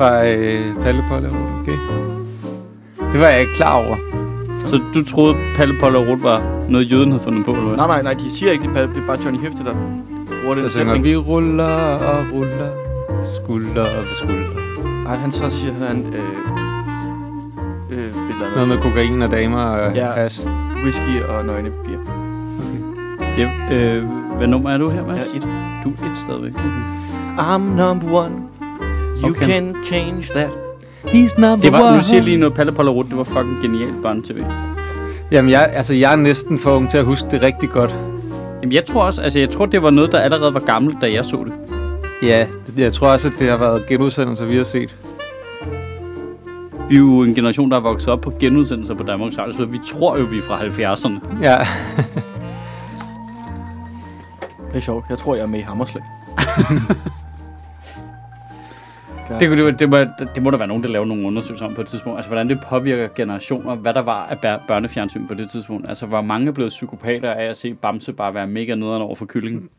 fra øh, Palle Polle og Ruth, okay. Det var jeg ikke klar over. Så du troede, Palle Polle og Ruth var noget, jøden havde fundet på, eller hvad? Nej, nej, nej, de siger ikke det, Palle. Det er bare Johnny Hæfte, der bruger den synger, sætning. vi ruller og ruller, skulder ved skulder. Nej, han så siger han, øh, øh, et eller andet. Noget med kokain og damer og Ja. hash. Whisky og nøgne bier. Det, øh, hvad nummer er du her, Mads? Ja, et. Du er et stadigvæk. Okay. I'm number one. You Okay. can change that. He's number Det var, nu siger jeg lige noget, Palle Polle og Ruth, det var fucking genialt børne-tv. Jamen, jeg, altså, jeg er næsten for ung til at huske det rigtig godt. Jamen, jeg tror også, altså, jeg tror, det var noget, der allerede var gammelt, da jeg så det. Ja, jeg tror også, at det har været genudsendelser, vi har set. Vi er jo en generation, der er vokset op på genudsendelser på Danmarks Radio, så vi tror jo, vi er fra 70'erne. Ja, Det er sjovt. Jeg tror, jeg er med i Det, kunne- det, må- det, må, det må der være nogen, der laver nogle undersøgelser om på et tidspunkt. Altså, hvordan det påvirker generationer, hvad der var af bør- børnefjernsyn på det tidspunkt. Altså, hvor mange blev psykopater af at se Bamse bare være mega nederen over for kyllingen.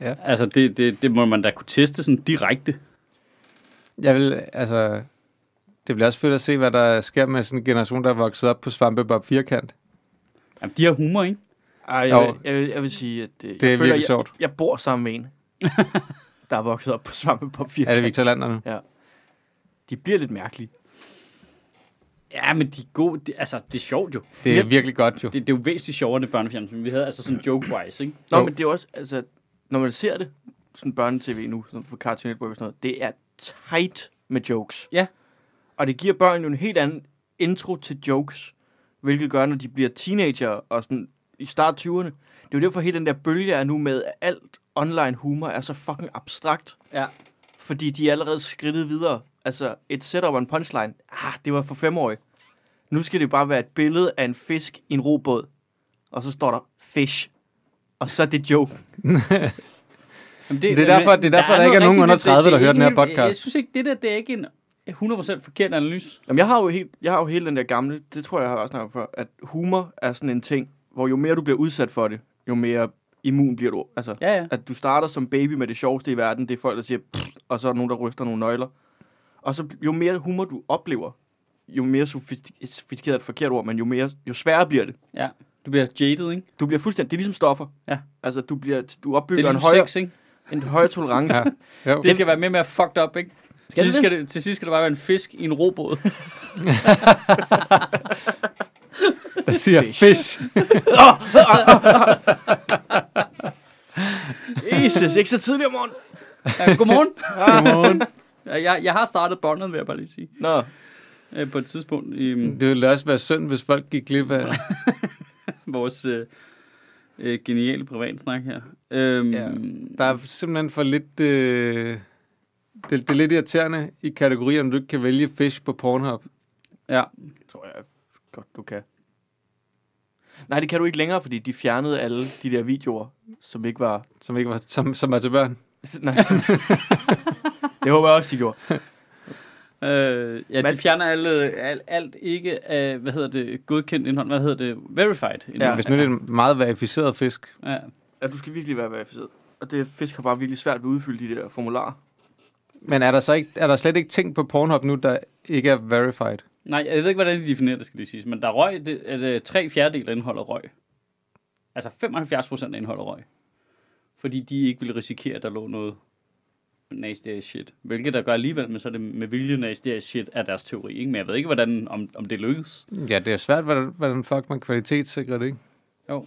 Ja. Altså, det, det, det må man da kunne teste sådan direkte. jeg vil, altså... Det bliver også fedt at se, hvad der sker med sådan en generation, der er vokset op på Svampebob Firkant. Jamen, de har humor, ikke? Ej, jeg, Jo. vil, jeg, vil, jeg vil sige, at øh, Det er jeg, føler, virkelig jeg, sjovt. jeg bor sammen med en, der er vokset op på Svampebob 4. Er det Victor Lander nu? De bliver lidt mærkelige. Ja, men de er gode. Det, altså, det er sjovt jo. Det er Ja. virkelig godt jo. Det, det er jo væsentligt sjovere end det børnefjernsyn. Vi havde altså sådan joke-wise, ikke? Nå, Jo. men det er også, altså, når man ser det, sådan børnetv nu, sådan på Cartoon Network og sådan noget, det er tight med jokes. Ja. Og det giver børn jo en helt anden intro til jokes, hvilket gør, når de bliver teenager og sådan i start 20'erne. Det er jo derfor hele den der bølge er nu med, alt online humor er så fucking abstrakt, Ja. fordi de er allerede skridtet videre. Altså, et setup og en punchline, ah, det var for femårige. Nu skal det bare være et billede af en fisk i en robåd, og så står der fish. Og så er det joke. Jamen, Det er derfor- det er derfor, der ikke er nogen under rigtigt i 30, der det. hører Det den er her podcast. Jeg synes ikke, det der, det er ikke en 100% forkert analyse. Jamen, jeg har jo, helt, jeg har jo hele den der gamle, det tror jeg, jeg har også snakket om før, at humor er sådan en ting, hvor jo mere du bliver udsat for det, jo mere immun bliver du. Altså, Ja, ja. at du starter som baby med det sjoveste i verden, det er folk, der siger, og så er der nogen, der ryster nogle nøgler. Og så jo mere humor du oplever, jo mere sofistik- sofistikeret er et forkert ord, men jo, mere, jo sværere bliver det. ja. Du bliver jaded, ikke? Du bliver fuldstændig, det er ligesom stoffer. Ja. Altså, du, bliver, du Det opbygger er en, ligesom højere, sex, ikke? en højere tolerance. Ja. Jo. Det skal være med med at fucked up, ikke? Skal til, det sidst det? skal det, til sidst skal det bare være en fisk i en robåd. Der siger Fish. fish. Jesus, ikke så tidligt om morgenen. ja, godmorgen. Godmorgen. Jeg, jeg har startet båndet, vil jeg bare lige sige. Nå, Øh, på et tidspunkt i mm, Det ville også være synd, hvis folk gik glip af... vores øh, øh, geniale privatsnak her. Øhm, Ja. Der er simpelthen for lidt... Øh... Det, det er lidt irriterende i kategorier, om du ikke kan vælge fish på Pornhub. ja. det tror jeg godt, du kan. Nej, det kan du ikke længere, fordi de fjernede alle de der videoer, som ikke var... Som, ikke var, som, som var til børn. Nej, som... det håber jeg også, de gjorde. Øh, ja, Men- de fjerner alle, alt, alt ikke af, hvad hedder det, godkendt indhold, hvad hedder det, verified indhold. Ja. Hvis nu er det en meget verificeret fisk. ja. Ja, du skal virkelig være verificeret. Og det fisk har bare virkelig svært ved at udfylde de der formularer. Men er der så ikke, er der slet ikke ting på Pornhub nu, der ikke er verified? Nej, jeg ved ikke, hvordan de definerer det, skal de sige. Men der er røg, det, det, tre fjerdedel indeholder røg. Altså 75 procent indeholder røg. Fordi de ikke ville risikere, at der lå noget nasty ass shit. Hvilket der gør alligevel, men så er det med vilje nasty ass shit er deres teori. Ikke? Men jeg ved ikke, hvordan, om, om det lykkes. Ja, det er svært, hvordan, hvordan fuck man kvalitetssikrer det, ikke? Jo.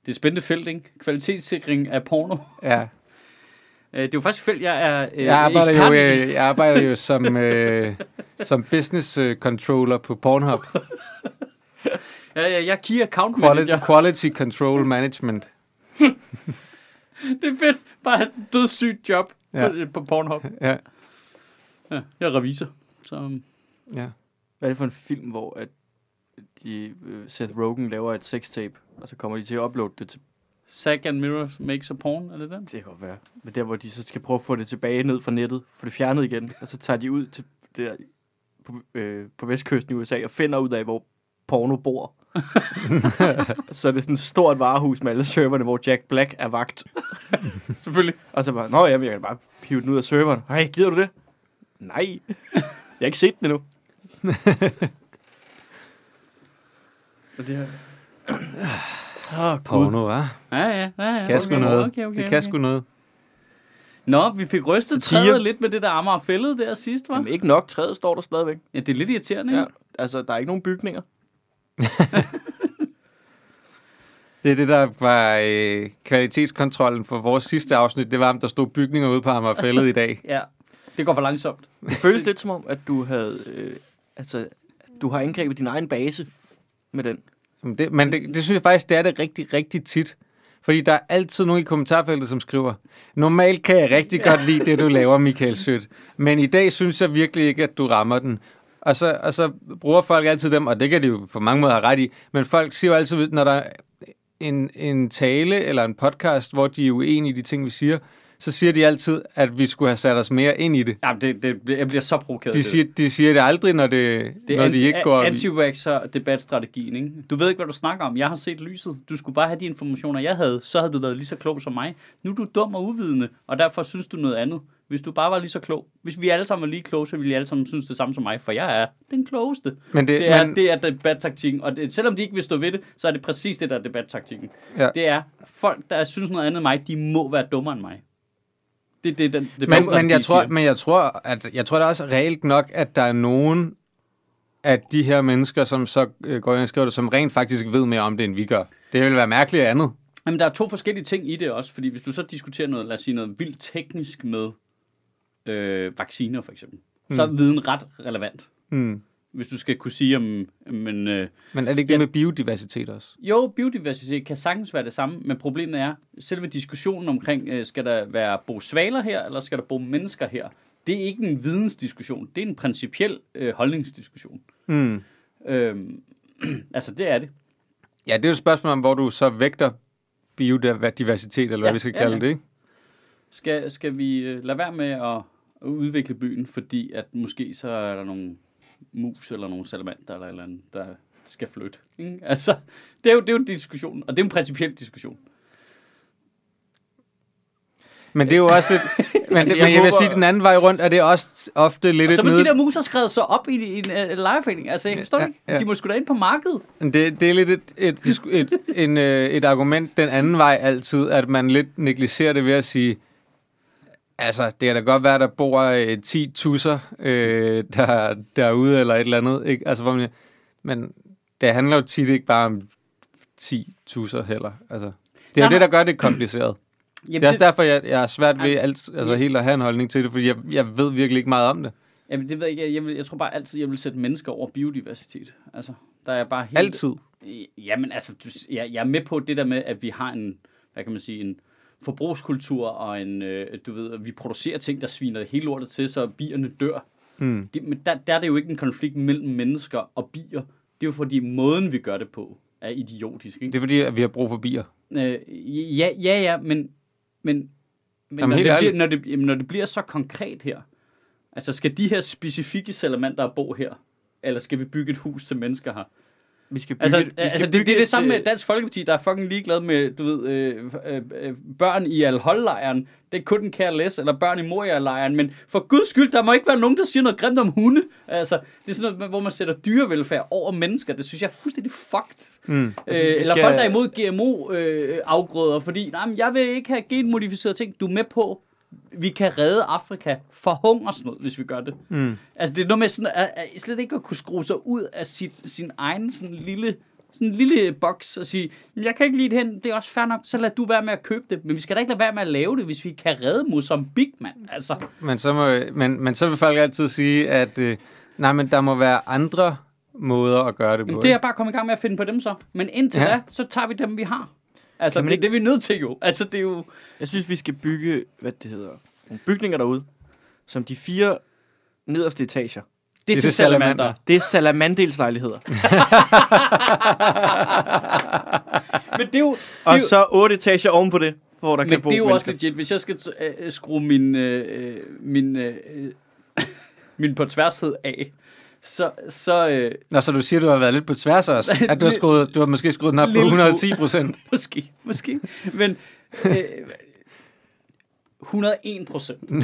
Det er et spændende felt, ikke? Kvalitetssikring af porno. Ja. Øh, Det er jo faktisk felt, jeg er øh, Jeg arbejder, ekspert jo, i. øh, jeg arbejder jo som, øh, som business øh, controller på Pornhub. Ja, ja, jeg er key account Quality, manager. quality control management. Det er fedt. Bare et dødssygt job Ja. på, på Pornhub. Ja, Ja, jeg er revisor. Så, um, ja. Hvad er det for en film, hvor at de, øh, Seth Rogen laver et sextape, og så kommer de til at uploade det til... Zack and Mirror makes a porn, er det den? Det kan godt være. Men der, hvor de så skal prøve at få det tilbage ned fra nettet, få det fjernet igen, og så tager de ud til der, på, øh, på vestkysten i USA og finder ud af, hvor porno bor. så er det sådan et stort varehus med alle serverne, hvor Jack Black er vagt. Selvfølgelig. Og så bare, nå jamen, jeg kan bare pive den ud af serveren. Hej, gider du det? Nej. Jeg har ikke set den endnu. Og det her... Åh, oh, Porno, hva'? Ja, ja, ja. ja. Kan sgu okay, noget. Okay, okay, Det kan sgu noget. Nå, vi fik rystet Satire. træet lidt med det der Amager fældet der sidst, var? Jamen, ikke nok. Træet står der stadigvæk. Ja, det er lidt irriterende, Ja. ikke? Altså, der er ikke nogen bygninger. Det er det, der var øh, kvalitetskontrollen for vores sidste afsnit. Det var, om der stod bygninger ude på Amagerfællet i dag. Ja. Det går for langsomt. Det føles lidt som om, at du havde... Øh, altså, du har angrebet din egen base med den. Men det, men det, det synes jeg faktisk, det er det rigtig, rigtig tit. Fordi der er altid nogen i kommentarfeltet, som skriver, normalt kan jeg rigtig godt lide det, du laver, Michael Sødt. Men i dag synes jeg virkelig ikke, at du rammer den. Og så, og så bruger folk altid dem, og det kan de jo på mange måder have ret i, men folk siger jo altid, når der er en, en tale eller en podcast, hvor de er uenige i de ting, vi siger, så siger de altid, at vi skulle have sat os mere ind i det. Jamen, det, det, jeg bliver så provokeret. De siger, de siger det aldrig, når, det, Det når er de anti, ikke går op i. anti-waxer debatstrategien, ikke? Du ved ikke, hvad du snakker om. Jeg har set lyset. Du skulle bare have de informationer, jeg havde. Så havde du været lige så klog som mig. Nu er du dum og uvidende, og derfor synes du noget andet. Hvis du bare var lige så klog. Hvis vi alle sammen var lige kloge, så ville I alle sammen synes det samme som mig, for jeg er den klogeste. Men det, Det er, men, det er debattaktikken, og det, selvom de ikke vil stå ved det, så er det præcis det, der er debattaktikken. Ja. Det er, folk, der synes noget andet end mig, de må være dummere end mig. Det er det, den men, men, jeg tror, siger. men jeg tror, at jeg tror da også reelt nok, at der er nogen af de her mennesker, som så øh, går ind og skriver det, som rent faktisk ved mere om det, end vi gør. Det vil være mærkeligt andet. Jamen, der er to forskellige ting i det også, fordi hvis du så diskuterer noget, lad os sige noget vildt teknisk med øh, vacciner for eksempel, mm. så er viden ret relevant. Hmm. Hvis du skal kunne sige om, men øh, Men er det ikke det Ja. med biodiversitet også? jo, biodiversitet kan sagtens være det samme, men problemet er, selve diskussionen omkring, øh, skal der være bo svaler her, eller skal der bo mennesker her, det er ikke en vidensdiskussion, det er en principiel øh, holdningsdiskussion. Hmm. Øhm, altså, det er det. Ja, det er jo et spørgsmål om, hvor du så vægter biodiversitet, eller hvad Ja, vi skal ja, kalde ja. det, ikke? Skal, skal vi øh, lade være med at, at udvikle byen, fordi at måske så er der nogle mus eller nogle salamander eller eller andet, der skal flytte. Ikke? Altså, det er, jo, det er jo en diskussion, og det er en principiel diskussion. Men det er jo også et, men, Altså, jeg men jeg vil sige, den anden vej rundt er det også ofte lidt Og så ned... de der mus have skrevet så op i, i en uh, lejeforening. Altså, jeg forstår Ja, ikke. ja. De må sgu da ind på markedet. Det, det er lidt et, et, et, et, en, øh, et argument den anden vej altid, at man lidt negligerer det ved at sige, altså, det kan da godt være, der bor øh, 10 tusser øh, der, derude eller et eller andet, ikke? Altså, hvor man, men det handler jo tit ikke bare om 10 tusser heller, altså. Det er jo det, der gør det kompliceret. Jamen, Det er også derfor, jeg, jeg er svært ved alt, altså, helt at have en holdning til det, fordi jeg, jeg ved virkelig ikke meget om det. Jamen, det ved jeg ikke. Jeg, jeg, vil, jeg tror bare altid, jeg vil sætte mennesker over biodiversitet. Altså, der er bare helt... Altid. Jamen, altså, du, jeg, jeg er med på det der med, at vi har en, hvad kan man sige, en forbrugskultur, og en, øh, du ved, vi producerer ting, der sviner hele lortet til, så bierne dør. Mm. Det, men der, der er det jo ikke en konflikt mellem mennesker og bier. Det er jo fordi, måden vi gør det på, er idiotisk, ikke? Det er fordi, at vi har brug for bier. Øh, ja, ja, ja, men, men, men Jamen, når, det bliver, når, det, når det bliver så konkret her, altså skal de her specifikke salamander bo her, eller skal vi bygge et hus til mennesker her? Vi skal bygge, Altså, vi skal altså det, bygge det er det et, samme med øh, Dansk Folkeparti, der er fucking ligeglad med, du ved, øh, øh, øh, børn i Al-Hol-lejren. Det er kun en kære læs, eller børn i Moria-lejren. Men for guds skyld, der må ikke være nogen, der siger noget grimt om hunde. Altså, det er sådan noget, hvor man sætter dyrevelfærd over mennesker. Det synes jeg er fuldstændig fucked. Mm. Øh, vi eller skal- folk, der er imod GMO-afgrøder, fordi nej, men jeg vil ikke have genmodificerede ting. Du er med på, vi kan redde Afrika for hungersnød, hvis vi gør det. Mm. Altså, det er noget med sådan, at, at slet ikke at kunne skrue sig ud af sit, sin egen sådan lille, sådan en lille boks og sige, "Men jeg kan ikke lide det hen, det er også fair nok, så lad du være med at købe det. Men vi skal da ikke lade være med at lave det, hvis vi kan redde Mozambique, mand. Altså, Men så, må, men, men så vil folk altid sige, at øh, nej, men der må være andre måder at gøre det på. jamen, det er bare kommet i gang med at finde på dem så. Men indtil ja. da, så tager vi dem, vi har. Altså, Kan man det, ikke- det er vi nødt til jo. Altså, det er jo... Jeg synes, vi skal bygge, hvad det hedder, nogle bygninger derude, som de fire nederste etager. Det er, til salamander. salamander. Det er salamandelslejligheder. Men det er jo... Det er Og så otte etager oven på det, hvor der kan men bo det er jo også legit. Hvis jeg skal øh, skrue min, øh, min, øh, min på tværshed af, så, så øh, Nå, så du siger, du har været lidt på tværs også. At du har, skruet, du har måske skruet den op på Lille smule. 110 procent. måske, måske, men øh, 101 procent.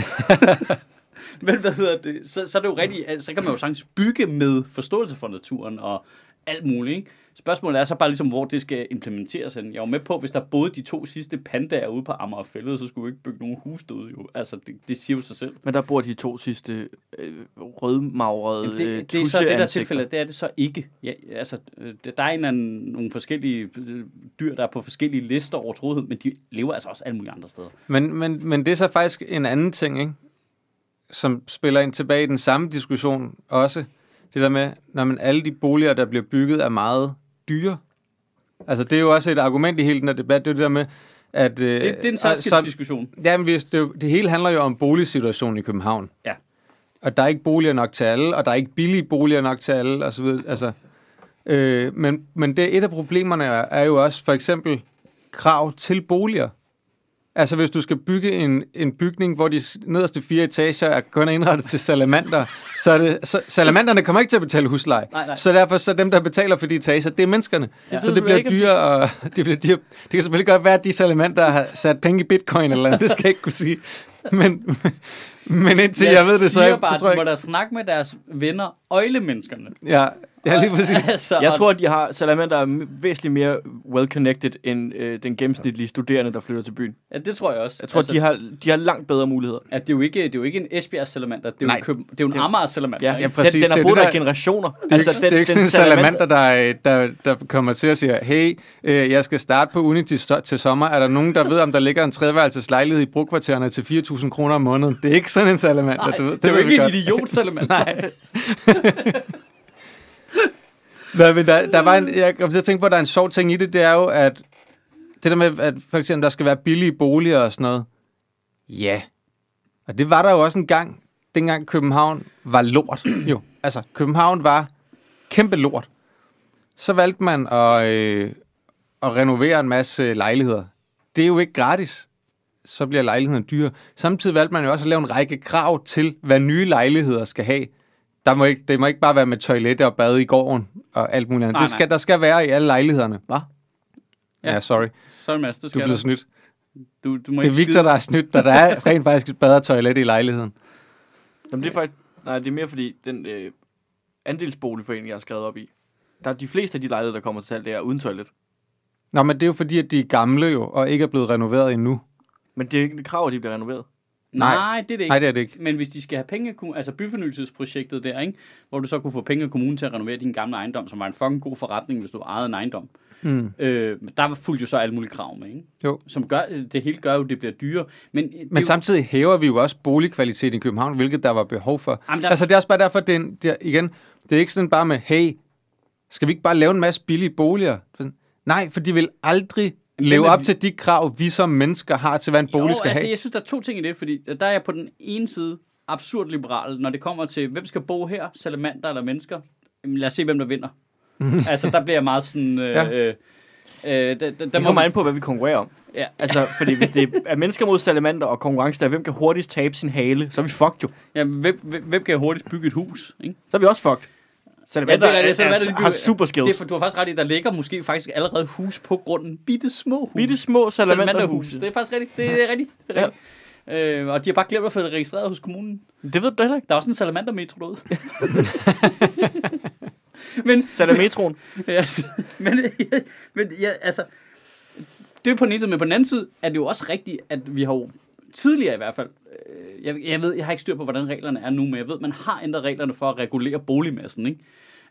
Men hvad hedder det? Så, så er det jo rigtigt, så kan man jo sagtens bygge med forståelse for naturen og alt muligt, ikke? Spørgsmålet er så bare ligesom, hvor det skal implementeres hen. Jeg er jo med på, hvis der boede de to sidste pandaer ude på Amagerfællet, så skulle vi ikke bygge nogen hus derude jo. Altså, det, det siger jo sig selv. Men der bor de to sidste øh, rødmagrede Jamen, øh, det, det er så det der tilfælde, det er det så ikke. Ja, altså, øh, der er en eller anden, nogle forskellige øh, dyr, der er på forskellige lister over trodighed, men de lever altså også alle mulige andre steder. Men, men, men det er så faktisk en anden ting, ikke? som spiller ind tilbage i den samme diskussion også. Det der med, når man alle de boliger, der bliver bygget, er meget dyre. Altså, det er jo også et argument i hele den her debat. Det er det der med, at... Øh, Det, det er en særskilt så- diskussion. Ja, men hvis det, det hele handler jo om boligsituationen i København. Ja. Og der er ikke boliger nok til alle, og der er ikke billige boliger nok til alle, og så videre. Altså, øh, men, men det, et af problemerne er, er jo også for eksempel krav til boliger. Altså hvis du skal bygge en, en bygning, hvor de nederste fire etager er kun indrettet til salamander, så, er det, så salamanderne kommer ikke til at betale husleje. Nej, nej. Så derfor så dem, der betaler for de etager, det er menneskerne. ved så det bliver dyre, og det bliver dyre. Det kan selvfølgelig godt være, at de salamander har sat penge i bitcoin eller andet, det skal jeg ikke kunne sige. Men, men indtil jeg, jeg ved det, så siger jeg, bare, det tror at jeg de må da snakke med deres venner, øjlemenneskerne. Ja, ja, lige præcis. altså, Jeg tror, at de har salamander er væsentligt mere well-connected end øh, den gennemsnitlige studerende, der flytter til byen. Ja, det tror jeg også. Jeg tror, altså, de, har, de har langt bedre muligheder. At det, er jo ikke, det er jo ikke en Esbjerg salamander, det er Nej. jo, Køben, det er jo en Amager salamander. Ja? Ja, præcis. Den, den Det har er boet der i generationer. Det er, altså, ikke, det er ikke sådan en salamander, der, der, der kommer til at sige, hey, øh, jeg skal starte på uni til, sommer. Er der nogen, der ved, om der ligger en treværelses lejlighed i brugkvartererne til 4.000 kroner om måneden? Det er ikke sådan en salamander, Nej, du ved. det, det er jo ikke en godt. idiot salamander. Nej. Nej, men der, der var en, jeg kom til at tænke på, at der er en sjov ting i det, det er jo, at det der med, at for eksempel, der skal være billige boliger og sådan noget. Ja. Og det var der jo også en gang, dengang København var lort. Jo, altså, København var kæmpe lort. Så valgte man at, øh, at renovere en masse lejligheder. Det er jo ikke gratis. Så bliver lejligheden dyre. Samtidig valgte man jo også at lave en række krav til, hvad nye lejligheder skal have. Der må ikke, det må ikke bare være med toilet og bad i gården og alt muligt andet. Nej, det skal, der skal være i alle lejlighederne. Hvad? Ja, Ja. sorry. Sorry, Mads, det Du er skal du. snydt. Du, du må Det er ikke Victor, skide- der er snydt, da der er rent faktisk et bedre toilet i lejligheden. Jamen, det er faktisk... Nej, det er mere fordi, den øh, andelsboligforening, jeg har skrevet op i, der er de fleste af de lejligheder, der kommer til salg, det er uden toilet. Nå, men det er jo fordi, at de er gamle jo, og ikke er blevet renoveret endnu. Men det er ikke et krav, at de bliver renoveret. Nej, Nej. det er det ikke. Nej, det er det ikke. Men hvis de skal have penge, altså byfornyelsesprojektet der, ikke? hvor du så kunne få penge af kommunen til at renovere din gamle ejendom, som var en fucking god forretning, hvis du ejede en ejendom. Mm. Øh, der fulgte jo så alle mulige krav med, ikke? Jo. Som gør, det hele gør jo, at det bliver dyrere. Men, er Men jo, samtidig hæver vi jo også boligkvalitet i København, hvilket der var behov for. Jamen, der- Altså, det er også bare derfor, det er, en- det er, igen, det er ikke sådan bare med, hey, skal vi ikke bare lave en masse billige boliger? Sådan, Nej, for de vil aldrig leve op vi- til de krav, vi som mennesker har til, hvad en bolig jo, skal altså, have. jeg synes, der er to ting i det, fordi der er jeg på den ene side absurd liberal, når det kommer til, hvem skal bo her, salamander eller mennesker? Jamen, lad os se, hvem der vinder. altså, der bliver jeg meget sådan... Øh, Ja. øh, øh, der, der, der Det må kommer vi- an på, hvad vi konkurrerer om. Ja. Altså, fordi hvis det er mennesker mod salamander og konkurrence der, hvem kan hurtigst tabe sin hale, så er vi fucked jo. Ja, hvem, hvem, hvem kan hurtigst bygge et hus? Ikke? Så er vi også fucked. Salamander Ja, det er ja, rigtigt. er, Salamander, de er, bygger- har super Det skills. er, for, du har faktisk ret i, der ligger måske faktisk allerede hus på grunden. Bitte små hus. Bitte små salamanderhus. Det er faktisk rigtigt. Det er rigtigt. Det er rigtigt. Øh, og de har bare glemt at få det registreret hos kommunen. Det ved du heller ikke. Der er også en salamandermetro derude. men, Salametroen. ja, men, men ja, altså, det er på den ene side, men på den anden side er det jo også rigtigt, at vi har jo tidligere i hvert fald, jeg, jeg ved, jeg har ikke styr på, hvordan reglerne er nu, men jeg ved, man har ændret reglerne for at regulere boligmassen, ikke?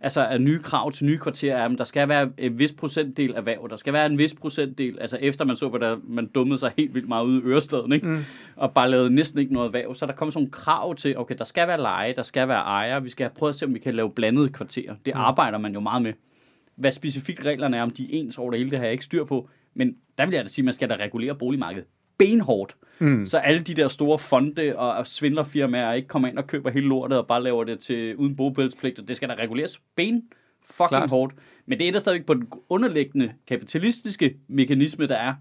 Altså at nye krav til nye kvarterer er, at der skal være en vis procentdel erhverv, der skal være en vis procentdel, altså efter man så, hvordan man dummede sig helt vildt meget ude i Ørestaden, ikke? Mm. og bare lavede næsten ikke noget erhverv, så er der kommer sådan nogle krav til, okay, der skal være leje, der skal være ejer, vi skal have prøvet at se, om vi kan lave blandede kvarterer. Det arbejder man jo meget med. Hvad specifikt reglerne er, om de er ens over det hele, det har jeg ikke styr på, men der vil jeg da sige, at man skal da regulere boligmarkedet benhårdt. Mm. Så alle de der store fonde og svindlerfirmaer ikke kommer ind og køber hele lortet og bare laver det til uden bogpælspligt. Og det skal da reguleres ben fucking Klart. hårdt. Men det er der stadigvæk på den underliggende kapitalistiske mekanisme, der er.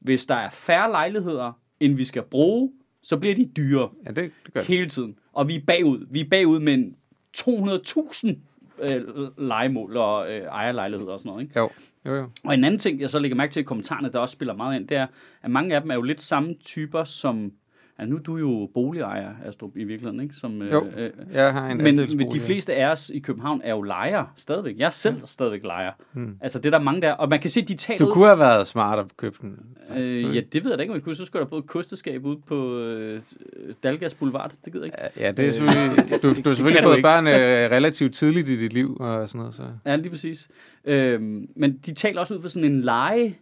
Hvis der er færre lejligheder, end vi skal bruge, så bliver de dyrere Ja, det, det gør det. hele tiden. Og vi er bagud. Vi er bagud med en 200.000 øh, legemål og øh, ejerlejligheder og sådan noget. Ikke? Jo, jo, jo. Og en anden ting, jeg så lægger mærke til i kommentarerne, der også spiller meget ind, det er, at mange af dem er jo lidt samme typer som Altså, nu er du jo boligejer, Astrup, i virkeligheden, ikke? Som, øh, Jo, øh, Jeg har en men, men de fleste af os i København er jo lejere stadigvæk. Jeg er selv mm. stadigvæk lejer. Mm. Altså, det er der mange der. Og man kan se, de taler Du ud kunne have været smart at købe den. Øh, ja, det ved jeg da ikke, jeg kunne. Så skulle der både kosteskab ud på øh, Dalgas Boulevard. Det gider jeg ikke. Ja, det er selvfølgelig... Du, du har selvfølgelig fået børn øh, relativt tidligt i dit liv og sådan noget. Så. Ja, lige præcis. Øhm, men de taler også ud for sådan en lege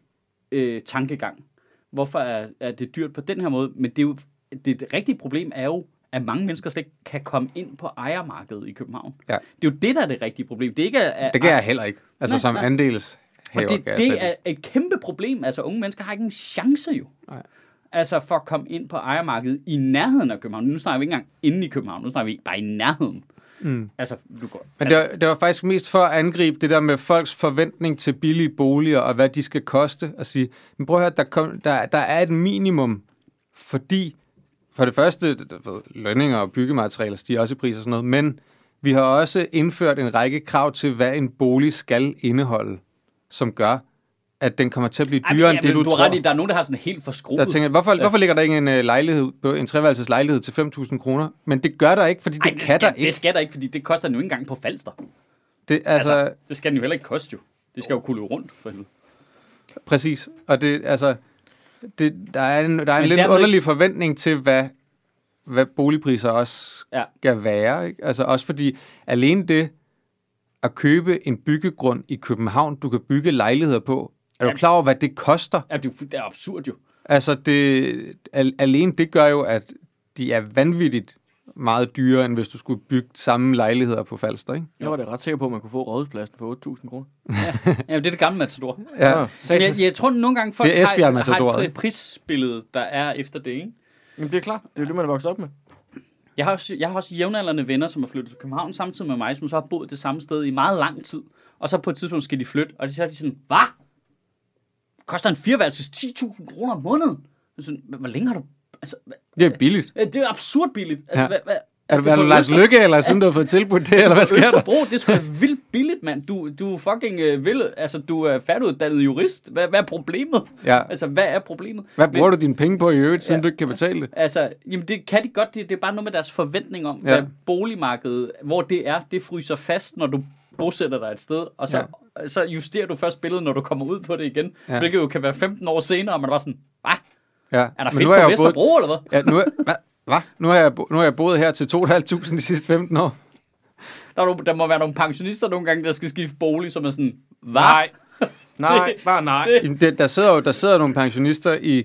øh, tankegang. Hvorfor er, er det dyrt på den her måde? Men det, er jo, det, det rigtige problem er jo, at mange mennesker slet ikke kan komme ind på ejermarkedet i København. Ja. Det er jo det, der er det rigtige problem. Det er ikke, at, Det kan jeg heller ikke. Altså Nej, som nej. andels Og det, det er et kæmpe problem. Altså, unge mennesker har ikke en chance jo. Nej. Altså, for at komme ind på ejermarkedet i nærheden af København. Nu snakker vi ikke engang inde i København. Nu snakker vi bare i nærheden. Mm. Altså, du går... Men det var, det var faktisk mest for at angribe det der med folks forventning til billige boliger, og hvad de skal koste, og sige, men prøv at høre, der, kom, der, der er et minimum, fordi for det første, ved, lønninger og byggematerialer stiger også i pris og sådan noget, men vi har også indført en række krav til, hvad en bolig skal indeholde, som gør, at den kommer til at blive Ej, dyrere men- end det, du, du tror. ret i, der er nogen, der har sådan helt Der forskruet. tænker, jeg, hvorfor, Ja. hvorfor ligger der ikke en uh, lejlighed, en treværelses lejlighed til 5.000 kroner? Men det gør der ikke, fordi det, Ej, kan det skal, der ikke. Det skal der ikke, fordi det koster den jo ikke engang på Falster. Det, altså, altså, det skal den jo heller ikke koste jo. Det skal jo kunne løbe rundt, for helvede. Præcis. Og det, altså, det, der er en, der er en Men lidt dermed underlig ikke- forventning til, hvad, hvad boligpriser også Ja. skal være. Ikke? Altså også fordi, alene det at købe en byggegrund i København, du kan bygge lejligheder på, er du klar over, hvad det koster? Ja, det, er det er absurd jo. Altså, det, al, alene det gør jo, at de er vanvittigt meget dyrere, end hvis du skulle bygge samme lejligheder på Falster, ikke? Jeg var da ret sikker på, at man kunne få rådhuspladsen for 8.000 kroner. Ja, det er det gamle Matador. Ja, satans. jeg, jeg tror nogle gange, folk Det er Esbjerg har, har et prisbillede, der er efter det, ikke? Jamen, det er klart. Det er det, man er vokset op med. Jeg har, også, jeg har også jævnaldrende venner, som har flyttet til København samtidig med mig, som så har boet det samme sted i meget lang tid. Og så på et tidspunkt skal de flytte, og så er de sådan, hvad? Koster en fireværelses 10.000 kroner om måneden? Sådan, "Hvor- hvor længe har du... Altså, hvad, det er billigt. det er absurd billigt. Altså, Ja. hvad, hvad, Er du, er du Lars Øster- Lykke, eller siden du har fået tilbudt det, eller hvad sker der? Østerbro, det er sgu vildt billigt, mand. Du, du er fucking øh, vil, altså du er færdiguddannet jurist. Hvad, hvad er problemet? Ja. Altså, hvad er problemet? Hvad bruger du dine penge på i øvrigt, siden Ja. du ikke kan betale det? Altså, jamen det kan de godt, det, det er bare noget med deres forventning om, Ja. hvad boligmarkedet, hvor det er, det fryser fast, når du bosætter dig et sted, og så, ja. så justerer du først billedet, når du kommer ud på det igen, Ja. hvilket jo kan være 15 år senere, og man bare sådan, hvad? Ja. Er der Men fedt nu på har jeg jo boet- Vesterbro, eller hvad? Ja, nu, er, hva, hva? Nu, har jeg, bo- nu har jeg boet her til 2.500 de sidste 15 år. Der, er nogle, der må være nogle pensionister nogle gange, der skal skifte bolig, som er sådan, hvad? Nej, bare nej. det- Jamen, det, der, sidder jo der sidder nogle pensionister i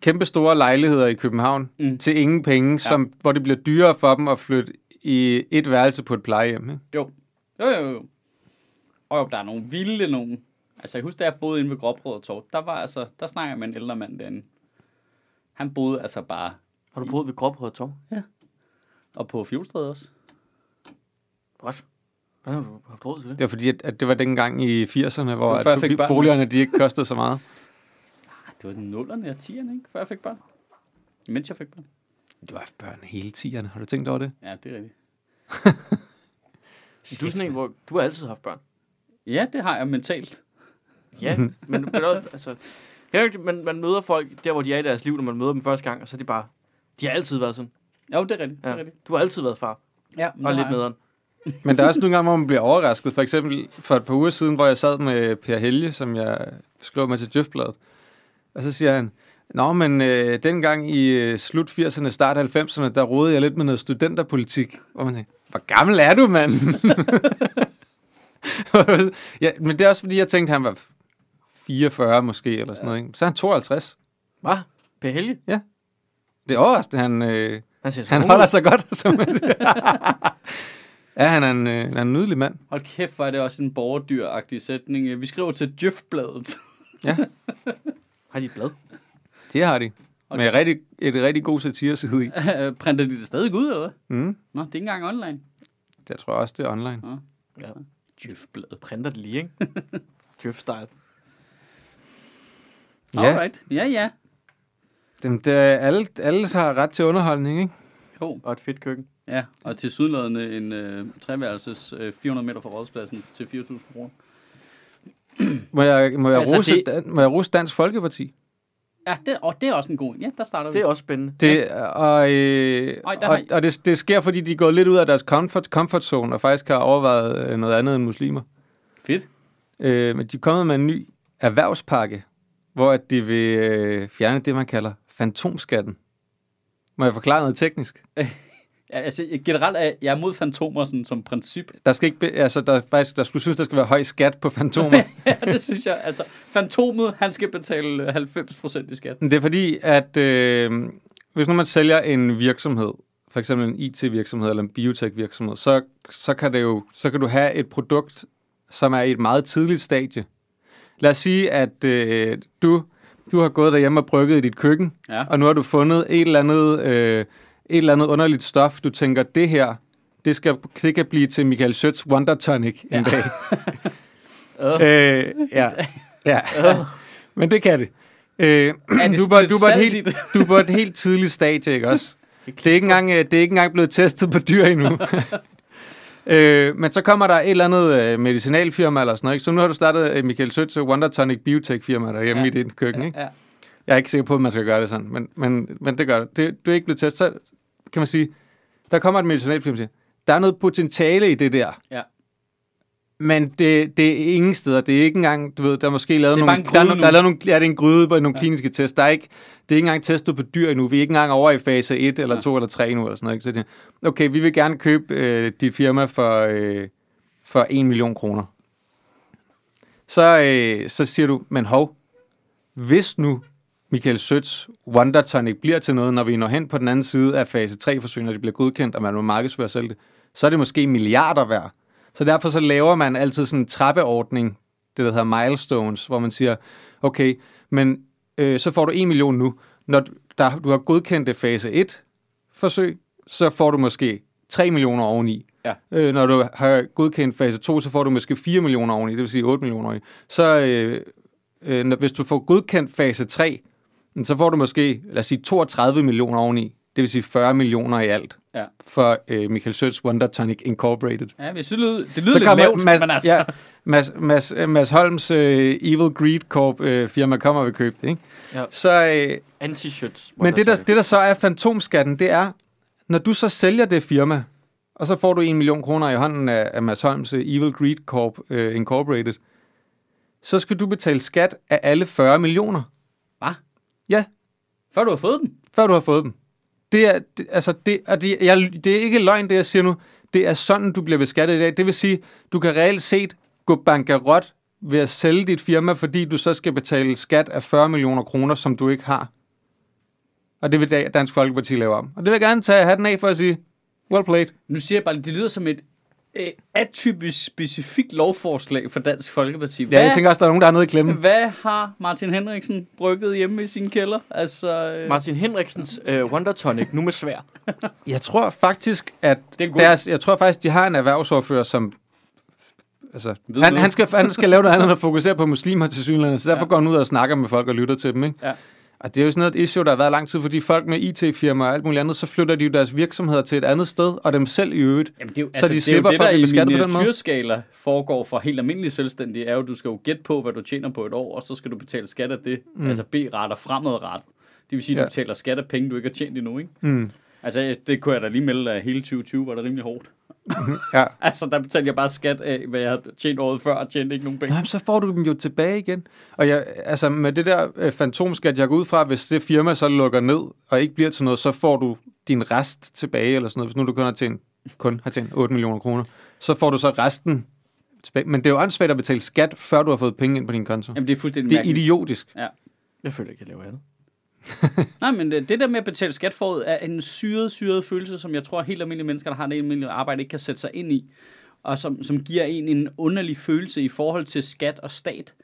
kæmpe store lejligheder i København mm. Til ingen penge, ja. som, hvor det bliver dyrere for dem at flytte i et værelse på et plejehjem. Ikke? Jo. Jo, jo, jo. Og jo, der er nogle vilde nogen. Altså, jeg husker, da jeg boede inde ved Gråbrød og Torv, der var altså, der snakker med en ældre mand derinde. Han boede altså bare, Har du boet ved Gråbrød og Tom? og på Fjolstræde også. What? Hvordan har du haft råd til det? Det var fordi, at, at det var dengang i 80'erne, hvor at, børn. boligerne de ikke kostede så meget. Ah, Det var den nullerne og tierne, ikke? Før jeg fik børn. Mens jeg fik børn. Du har haft børn hele 10'erne. Har du tænkt over det? Ja, det er rigtigt. Du er sådan en, hvor du har altid haft børn. Ja, det har jeg mentalt. Ja, men, men også, altså, det er man, man møder folk der, hvor de er i deres liv, når man møder dem første gang, og så er de bare, de har altid været sådan. Jo, det er rigtigt. Det Ja. er rigtigt. Du har altid været far, Ja, og lidt nederen. Men der er også nogle gange, hvor man bliver overrasket. For eksempel for et par uger siden, hvor jeg sad med Per Helge, som jeg skrev med til Djøfbladet. Og så siger han, Nå, men øh, dengang i øh, slut 80'erne, start 90'erne, der rodede jeg lidt med noget studenterpolitik. Og man tænker, hvor gammel er du, mand? ja, men det er også fordi, jeg tænkte, han var 44 måske, eller sådan noget. Ikke? Så er han 52. Hvad? Per Helge? Det er overraskende, han, øh, Han han ung holder sig godt. Som ja, han er, en, øh, han er en nydelig mand. Hold kæft, hvor er det også en borgerdyr-agtig sætning. Vi skriver til Djøfbladet. Ja, Har de et blad? det har de. Med et rigtig, et rigtig god satireside i. Printer de det stadig ud, eller hvad? Mm. Nå, det er ikke engang online. Det tror jeg også, det er online. Ja. Djøfbladet. Printer det lige, ikke? Djøf-style. Ja, Alright. Ja, ja. dem, det, er- alle, alle har ret til underholdning, ikke? Jo. Og et fedt køkken. Ja, og til sydladende en øh, treværelses øh, 400 meter fra rådspladsen til 4.000 kroner. Må jeg, må jeg, Altså, rose, det- det... må jeg rose Dansk Folkeparti? Ja, det, og det er også en god. Ja, der starter vi. Det er også spændende. Det, og øh, og, har- og det, det sker, fordi de gået lidt ud af deres comfort, comfort zone, og faktisk har overvejet øh, noget andet end muslimer. Fedt. Øh, men de er kommet med en ny erhvervspakke, hvor at de vil øh, fjerne det, man kalder fantomskatten. Må jeg forklare noget teknisk? Ja, altså, generelt er jeg er mod fantomer sådan, som princip. Der skal ikke, be- altså der, er faktisk, der skulle synes, der skal være høj skat på fantomer. ja, det synes jeg. Altså, fantomet, han skal betale øh, 90% i skat. Det er fordi, at øh, hvis nu man sælger en virksomhed, for eksempel en IT-virksomhed eller en biotech-virksomhed, så, så, kan det jo, så kan du have et produkt, som er i et meget tidligt stadie. Lad os sige, at øh, du, du har gået derhjemme og brygget i dit køkken, Ja. og nu har du fundet et eller andet, øh, et eller andet underligt stof, du tænker, det her, det, skal, det kan blive til Michael Schøtz Wonder Tonic en dag. øh, ja, ja. Men det kan det. Øh, Er det du, lidt du, i helt, du på et helt tidligt stadie, ikke også? Det er ikke engang, øh, det er ikke engang blevet testet på dyr endnu. Øh, men så kommer der et eller andet øh, medicinalfirma eller sådan noget, ikke? Så nu har du startet øh, Michael Schøtz Wonder Tonic Biotech firma derhjemme Ja. ja. i dit køkken, ikke? Ja. Jeg er ikke sikker på, at man skal gøre det sådan, men, men, men det gør det. det. Du er ikke blevet testet, så kan man sige, der kommer et medicinalfirma og siger, der er noget potentiale i det der. Ja. Men det, det er ingen steder. Det er ikke engang, du ved, der er måske lavet nogle, der, er, no- der er lavet nogle, ja, det er en gryde på nogle ja. kliniske test. Der er ikke, det er ikke engang testet på dyr endnu. Vi er ikke engang over i fase 1 eller Ja. 2 eller 3 nu eller sådan noget. Ikke? Så det, okay, vi vil gerne købe øh, dit firma for, øh, for 1 million kroner. Så, øh, så siger du, men hov, hvis nu Michael Søts Wonder Tonic bliver til noget, når vi når hen på den anden side af fase 3-forsøg, når det bliver godkendt, og man må markedsføre selv det, så er det måske milliarder værd. Så derfor så laver man altid sådan en trappeordning, det der hedder milestones, hvor man siger, okay, men øh, så får du 1 million nu. Når du, der, du har godkendt det fase 1 forsøg, så får du måske 3 millioner oveni. Ja. Øh, når du har godkendt fase 2, så får du måske 4 millioner oveni, det vil sige 8 millioner oveni. Så øh, øh, når, hvis du får godkendt fase 3, så får du måske, lad os sige, 32 millioner oveni. Det vil sige 40 millioner i alt Ja. for øh, Michael Søds Wonder Tonic Incorporated. Ja, synes, det lyder, det lyder Så lidt kommer lavt, Mads, men altså... ja, Mads, Mads, Mads Holms øh, Evil Greed Corp øh, firma kommer og vil købe det, ikke? Ja. Så, øh, Anti-shirts. men det der, det der så er fantomskatten, det er, når du så sælger det firma, og så får du en million kroner i hånden af, af Mads Holms øh, Evil Greed Corp øh, Incorporated, så skal du betale skat af alle 40 millioner. Hvad? Ja, Før du har fået den? før du har fået dem. Det er, det, altså det, og det, jeg, det er ikke løgn, det jeg siger nu. Det er sådan, du bliver beskattet i dag. Det vil sige, du kan reelt set gå bankerot ved at sælge dit firma, fordi du så skal betale skat af 40 millioner kroner, som du ikke har. Og det vil Dansk Folkeparti lave om. Og det vil jeg gerne tage hatten af for at sige, well played. Nu siger jeg bare, det lyder som et øh, atypisk specifikt lovforslag for Dansk Folkeparti. Ja, jeg tænker også, der er nogen, der har noget i klemme. hvad har Martin Henriksen brygget hjemme i sin kælder? Altså, øh, Martin Henriksens øh, Wonder Tonic, nu med svær. Jeg tror faktisk, at er deres, jeg tror faktisk, de har en erhvervsordfører, som altså, Ved han, noget. han, skal, han skal lave noget andet, der fokuserer på muslimer til synligheden, så derfor ja. går han ud og snakker med folk og lytter til dem, ikke? Ja. Og det er jo sådan noget et issue, der har været lang tid, fordi folk med IT-firmaer og alt muligt andet, så flytter de jo deres virksomheder til et andet sted, og dem selv i øvrigt. Jamen, det er jo, Så altså, de det er jo slipper det, for at blive beskattet på den måde. foregår for helt almindelige selvstændige, er jo, at du skal jo gætte på, hvad du tjener på et år, og så skal du betale skat af det, mm. altså B-retter fremadrettet. Det vil sige, at Ja. du betaler skat af penge, du ikke har tjent endnu, ikke? Mm. Altså, det kunne jeg da lige melde, at hele 2020 var det rimelig hårdt. Ja. Altså, der betalte jeg bare skat af, hvad jeg havde tjent året før, og tjente ikke nogen penge. Nej, men så får du dem jo tilbage igen. Og jeg, altså med det der øh, fantomskat, jeg går ud fra, hvis det firma så lukker ned og ikke bliver til noget, så får du din rest tilbage, eller sådan noget. Hvis nu du kun har tjent, kun har tjent 8 millioner kroner, så får du så resten tilbage. Men det er jo åndssvagt at betale skat, før du har fået penge ind på din konto. Jamen, det er fuldstændig Det er mærkeligt. idiotisk. Jeg føler ikke, jeg laver andet. Nej, men det, det der med at betale skat forud er en syret, syret følelse, som jeg tror, helt almindelige mennesker, der har en almindelig arbejde, ikke kan sætte sig ind i. Og som, som giver en en underlig følelse i forhold til skat og stat.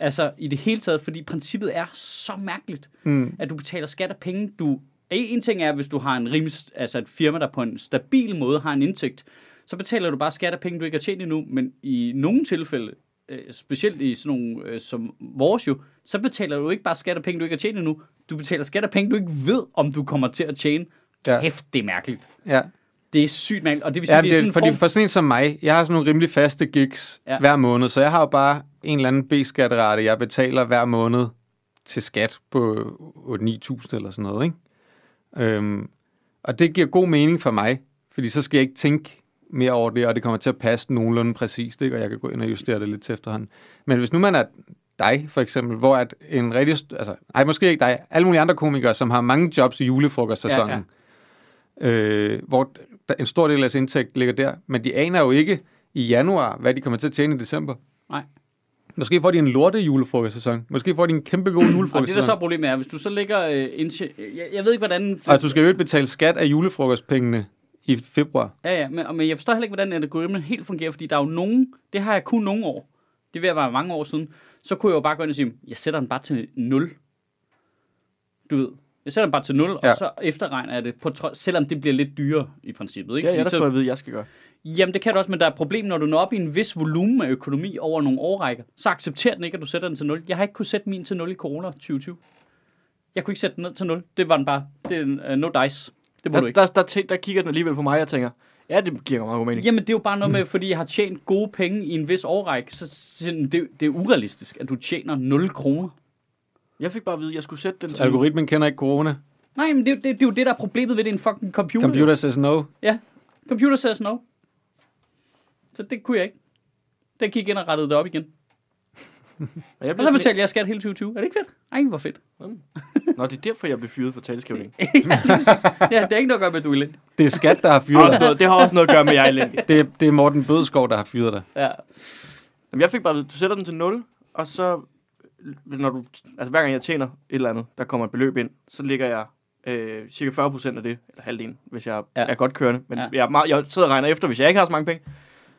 Altså i det hele taget, fordi princippet er så mærkeligt, Mm. at du betaler skat af penge, du... En ting er, hvis du har en rimelig, altså et firma, der på en stabil måde har en indtægt, så betaler du bare skat af penge, du ikke har tjent endnu, men i nogle tilfælde, øh, specielt i sådan nogle øh, som vores jo, så betaler du ikke bare skat af penge, du ikke har tjent endnu, du betaler skat af penge, du ikke ved, om du kommer til at tjene. Ja. Hæft, det er mærkeligt. Ja. Det er sygt mærkeligt, og det vil sige, Ja, det, det er sådan en fordi form... for sådan en som mig, jeg har sådan nogle rimelig faste gigs ja. hver måned, så jeg har jo bare en eller anden B-skatterate, jeg betaler hver måned til skat på 8-9.000 eller sådan noget, ikke? Øhm, og det giver god mening for mig, fordi så skal jeg ikke tænke mere over det, og det kommer til at passe nogenlunde præcist, ikke? og jeg kan gå ind og justere det lidt til efterhånden. Men hvis nu man er dig, for eksempel, hvor at en rigtig, altså, nej, måske ikke dig, alle mulige andre komikere, som har mange jobs i julefrokostsæsonen, ja, ja. Øh, hvor en stor del af deres indtægt ligger der, men de aner jo ikke i januar, hvad de kommer til at tjene i december. Nej. Måske får de en lorte julefrokostsæson. Måske får de en kæmpe god Og det, der julefrokostsæson. så er problemet er, hvis du så lægger... Øh, indtje- jeg, jeg ved ikke, hvordan... Og du skal jo ikke betale skat af julefrokostpengene i februar. Ja, ja, men, men jeg forstår heller ikke, hvordan algoritmen helt fungerer, fordi der er jo nogen, det har jeg kun nogle år, det vil være mange år siden, så kunne jeg jo bare gå ind og sige, jeg sætter den bare til 0. Du ved, jeg sætter den bare til 0, ja. Ja. og så efterregner jeg det, på trods, selvom det bliver lidt dyrere i princippet. Ikke? Er jeg Fordi der så, fået at vide, jeg skal gøre. Jamen, det kan du også, men der er et problem, når du når op i en vis volumen af økonomi over nogle årrækker, så accepterer den ikke, at du sætter den til 0. Jeg har ikke kunne sætte min til 0 i corona 2020. Jeg kunne ikke sætte den ned til 0. Det var den bare. Det er uh, no dice. Det må du Der, ikke. der, der, der kigger den alligevel på mig og tænker, ja, det giver meget god mening. Jamen, det er jo bare noget med, fordi jeg har tjent gode penge i en vis årrække, så så det, det er urealistisk, at du tjener 0 kroner. Jeg fik bare at vide, at jeg skulle sætte den til... Algoritmen kender ikke corona. Nej, men det, er jo- det, det er jo det, der er problemet ved det, er en fucking computer. Computer says no. Ja, computer says no. Så det kunne jeg ikke. Den gik ind og rettede det op igen. Og jeg Og så betalte jeg skat hele 2020. Er det ikke fedt? Ej, hvor fedt. Nå, det er derfor, jeg blev fyret for taleskrivning. ja, det er ikke noget at gøre med, at du er elendig. Det er skat, der har Det fyret dig. noget, det har også noget at gøre med, at jeg er elendig. Det, er- det er Morten Bødskov, der har fyret dig. Ja. Jamen, jeg fik bare du sætter den til 0, og så, når du, altså hver gang jeg tjener et eller andet, der kommer et beløb ind, så ligger jeg øh, cirka 40 procent af det, eller halvdelen, hvis jeg Ja. er godt kørende. Men Ja. jeg, er meget, jeg sidder og regner efter, hvis jeg ikke har så mange penge,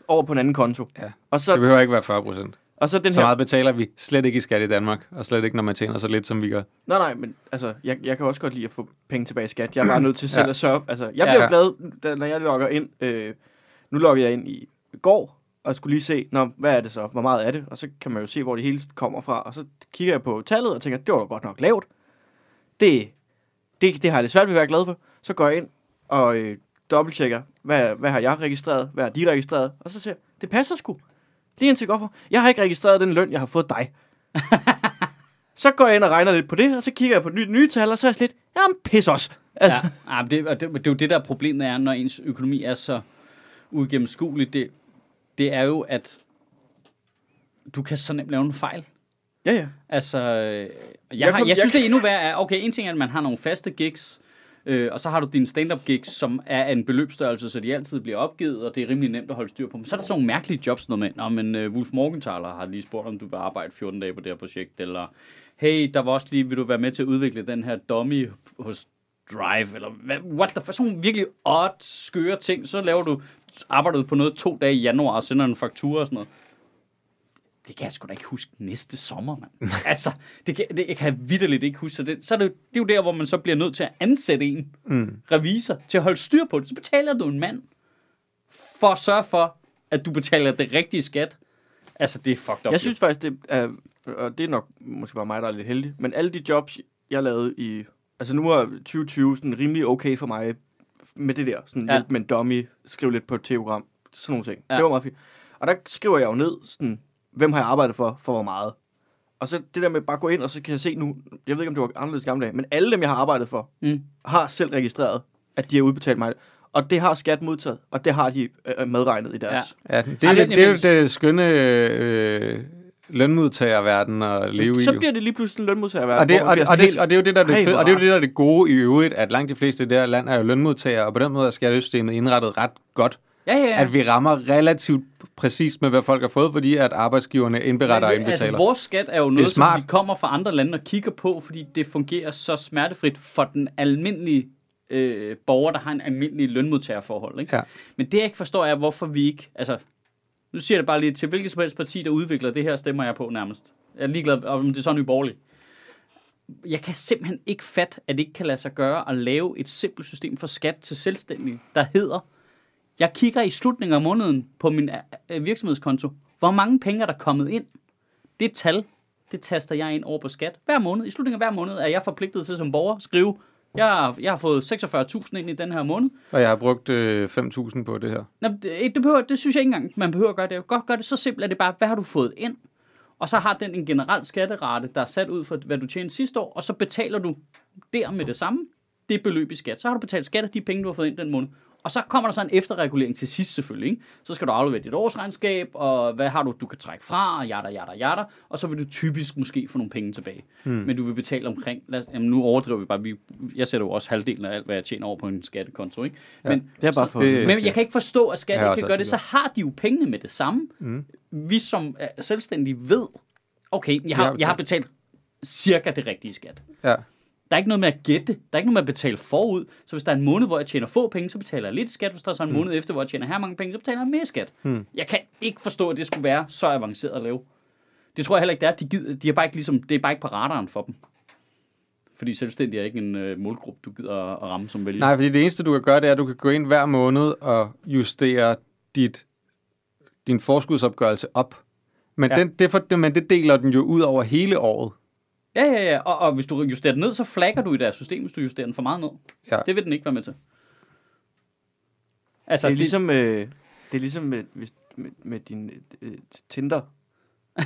over på en anden konto. Ja. Og Det så, behøver ikke være 40 procent. Og så den Så her... meget betaler vi slet ikke i skat i Danmark, og slet ikke, når man tjener så lidt, som vi gør. Nej, nej, men altså, jeg, jeg kan også godt lide at få penge tilbage i skat. Jeg er bare nødt til selv Ja. at sørge. Altså, jeg Ja. bliver Ja. jo glad, da, når jeg logger ind. Øh, nu logger jeg ind i går, og skulle lige se, Nå, hvad er det så? Hvor meget er det? Og så kan man jo se, hvor det hele kommer fra. Og så kigger jeg på tallet og tænker, det var da godt nok lavt. Det, det, det har jeg lidt svært ved at være glad for. Så går jeg ind og øh, dobbelttjekker, hvad, hvad har jeg registreret? Hvad har de registreret? Og så siger jeg, det passer sgu. Lige indtil godt for. Jeg har ikke registreret den løn, jeg har fået dig. så går jeg ind og regner lidt på det, og så kigger jeg på nye, nye tal, og så er jeg lidt, jamen pis os. Altså, Ja, ja det, og det, det er jo det, der er problemet er, når ens økonomi er så uigennemskuelig. Det, det er jo, at du kan så nemt lave en fejl. ja, ja. Altså, øh, jeg, Jeg jeg, har, kom- jeg synes, jeg- det er endnu værre. Okay, en ting er, at man har nogle faste gigs, øh, og så har du dine stand-up gigs, som er en beløbsstørrelse, så de altid bliver opgivet, og det er rimelig nemt at holde styr på. Men så er der sådan nogle mærkelige jobs, noget med, Nå, men uh, Wolf Morgenthaler har lige spurgt, om du vil arbejde 14 dage på det her projekt, eller hey, der var også lige, vil du være med til at udvikle den her dummy hos Drive, eller hvad, what the fuck, sådan nogle virkelig odd, skøre ting, så laver du, arbejder du på noget to dage i januar, og sender en faktura og sådan noget det kan jeg sgu da ikke huske næste sommer, mand. altså, det kan, det, jeg kan vidderligt ikke huske. Så, det, så er det, jo- det er jo der, hvor man så bliver nødt til at ansætte en Mm. revisor til at holde styr på det. Så betaler du en mand for at sørge for, at du betaler det rigtige skat. Altså, det er fucked up. Jeg synes faktisk, det er, og det er nok måske bare mig, der er lidt heldig, men alle de jobs, jeg lavede i, altså nu er 2020 sådan rimelig okay for mig med det der, sådan Ja. hjælp med en dummy, skrive lidt på et telegram, sådan nogle ting. Ja. Det var meget fint. Og der skriver jeg jo ned, sådan, hvem har jeg arbejdet for, for hvor meget. Og så det der med bare gå ind, og så kan jeg se nu, jeg ved ikke, om det var anderledes gamle dage, men alle dem, jeg har arbejdet for, Mm. har selv registreret, at de har udbetalt mig. Og det har skat modtaget, og det har de øh, medregnet i deres. Ja, det, Ej, er, det, det er jo det skønne øh, lønmodtagerverden at leve i. så bliver det lige pludselig en lønmodtager. Og det, og, det, og, det, og det er jo det, der er det og det er jo det, der er det gode i øvrigt, at langt de fleste i det her land er jo lønmodtagere, og på den måde er skattesystemet indrettet ret godt. Ja, ja, ja. Ja. At vi rammer relativt præcist med, hvad folk har fået, fordi at arbejdsgiverne indberetter og Men, indbetaler. Altså, vores skat er jo noget, som smart. vi kommer fra andre lande og kigger på, fordi det fungerer så smertefrit for den almindelige øh, borger, der har en almindelig lønmodtagerforhold. Ikke? Ja. Men det, jeg ikke forstår, er, hvorfor vi ikke... Altså, nu siger jeg det bare lige til hvilket som helst parti, der udvikler det her, stemmer jeg på nærmest. Jeg er ligeglad, om det er så Nye Borgerlige. Jeg kan simpelthen ikke fatte, at det ikke kan lade sig gøre at lave et simpelt system for skat til selvstændige, der hedder, jeg kigger i slutningen af måneden på min øh, virksomhedskonto, hvor mange penge er der kommet ind. Det tal, det taster jeg ind over på skat. Hver måned, i slutningen af hver måned, er jeg forpligtet til som borger at skrive, jeg har, jeg har fået 46.000 ind i den her måned. Og jeg har brugt øh, 5.000 på det her. Nå, det, det, behøver, det synes jeg ikke engang, man behøver at gøre det. Godt gøre det så simpelt, at det bare, hvad har du fået ind? og så har den en generel skatterate, der er sat ud for, hvad du tjente sidste år, og så betaler du der med det samme, det beløb i skat. Så har du betalt skat af de penge, du har fået ind den måned. Og så kommer der så en efterregulering til sidst selvfølgelig. Ikke? Så skal du aflevere dit årsregnskab, og hvad har du, du kan trække fra, og jada, jada, jada. Og så vil du typisk måske få nogle penge tilbage. Hmm. Men du vil betale omkring, lad, jamen nu overdriver vi bare, vi, jeg sætter jo også halvdelen af alt, hvad jeg tjener over på en skattekonto. Ikke? Ja. Men, Det er bare så- for... det- men jeg kan ikke forstå, at skat ikke kan gøre det. Så har de jo pengene med det samme. Mm. Vi som er selvstændige ved, okay, jeg har, har jeg har betalt cirka det rigtige skat. Ja. Der er ikke noget med at gætte. Der er ikke noget med at betale forud. Så hvis der er en måned, hvor jeg tjener få penge, så betaler jeg lidt skat. Hvis der er så en måned efter, hvor jeg tjener her mange penge, så betaler jeg mere skat. Hmm. Jeg kan ikke forstå, at det skulle være så avanceret at lave. Det tror jeg heller ikke, det er. De, gider, de er bare ikke ligesom, det er bare ikke på radaren for dem. Fordi selvstændig er ikke en øh, målgruppe, du gider at, ramme som vælger. Nej, fordi det eneste, du kan gøre, det er, at du kan gå ind hver måned og justere dit, din forskudsopgørelse op. Men, ja. den, det, for, men det deler den jo ud over hele året. Ja, ja, ja. Og, og hvis du justerer den ned, så flagger du i deres system, hvis du justerer den for meget ned. Ja. Det vil den ikke være med til. Altså, Det er ligesom, øh, det er ligesom med, hvis- med, med din øh, Tinder.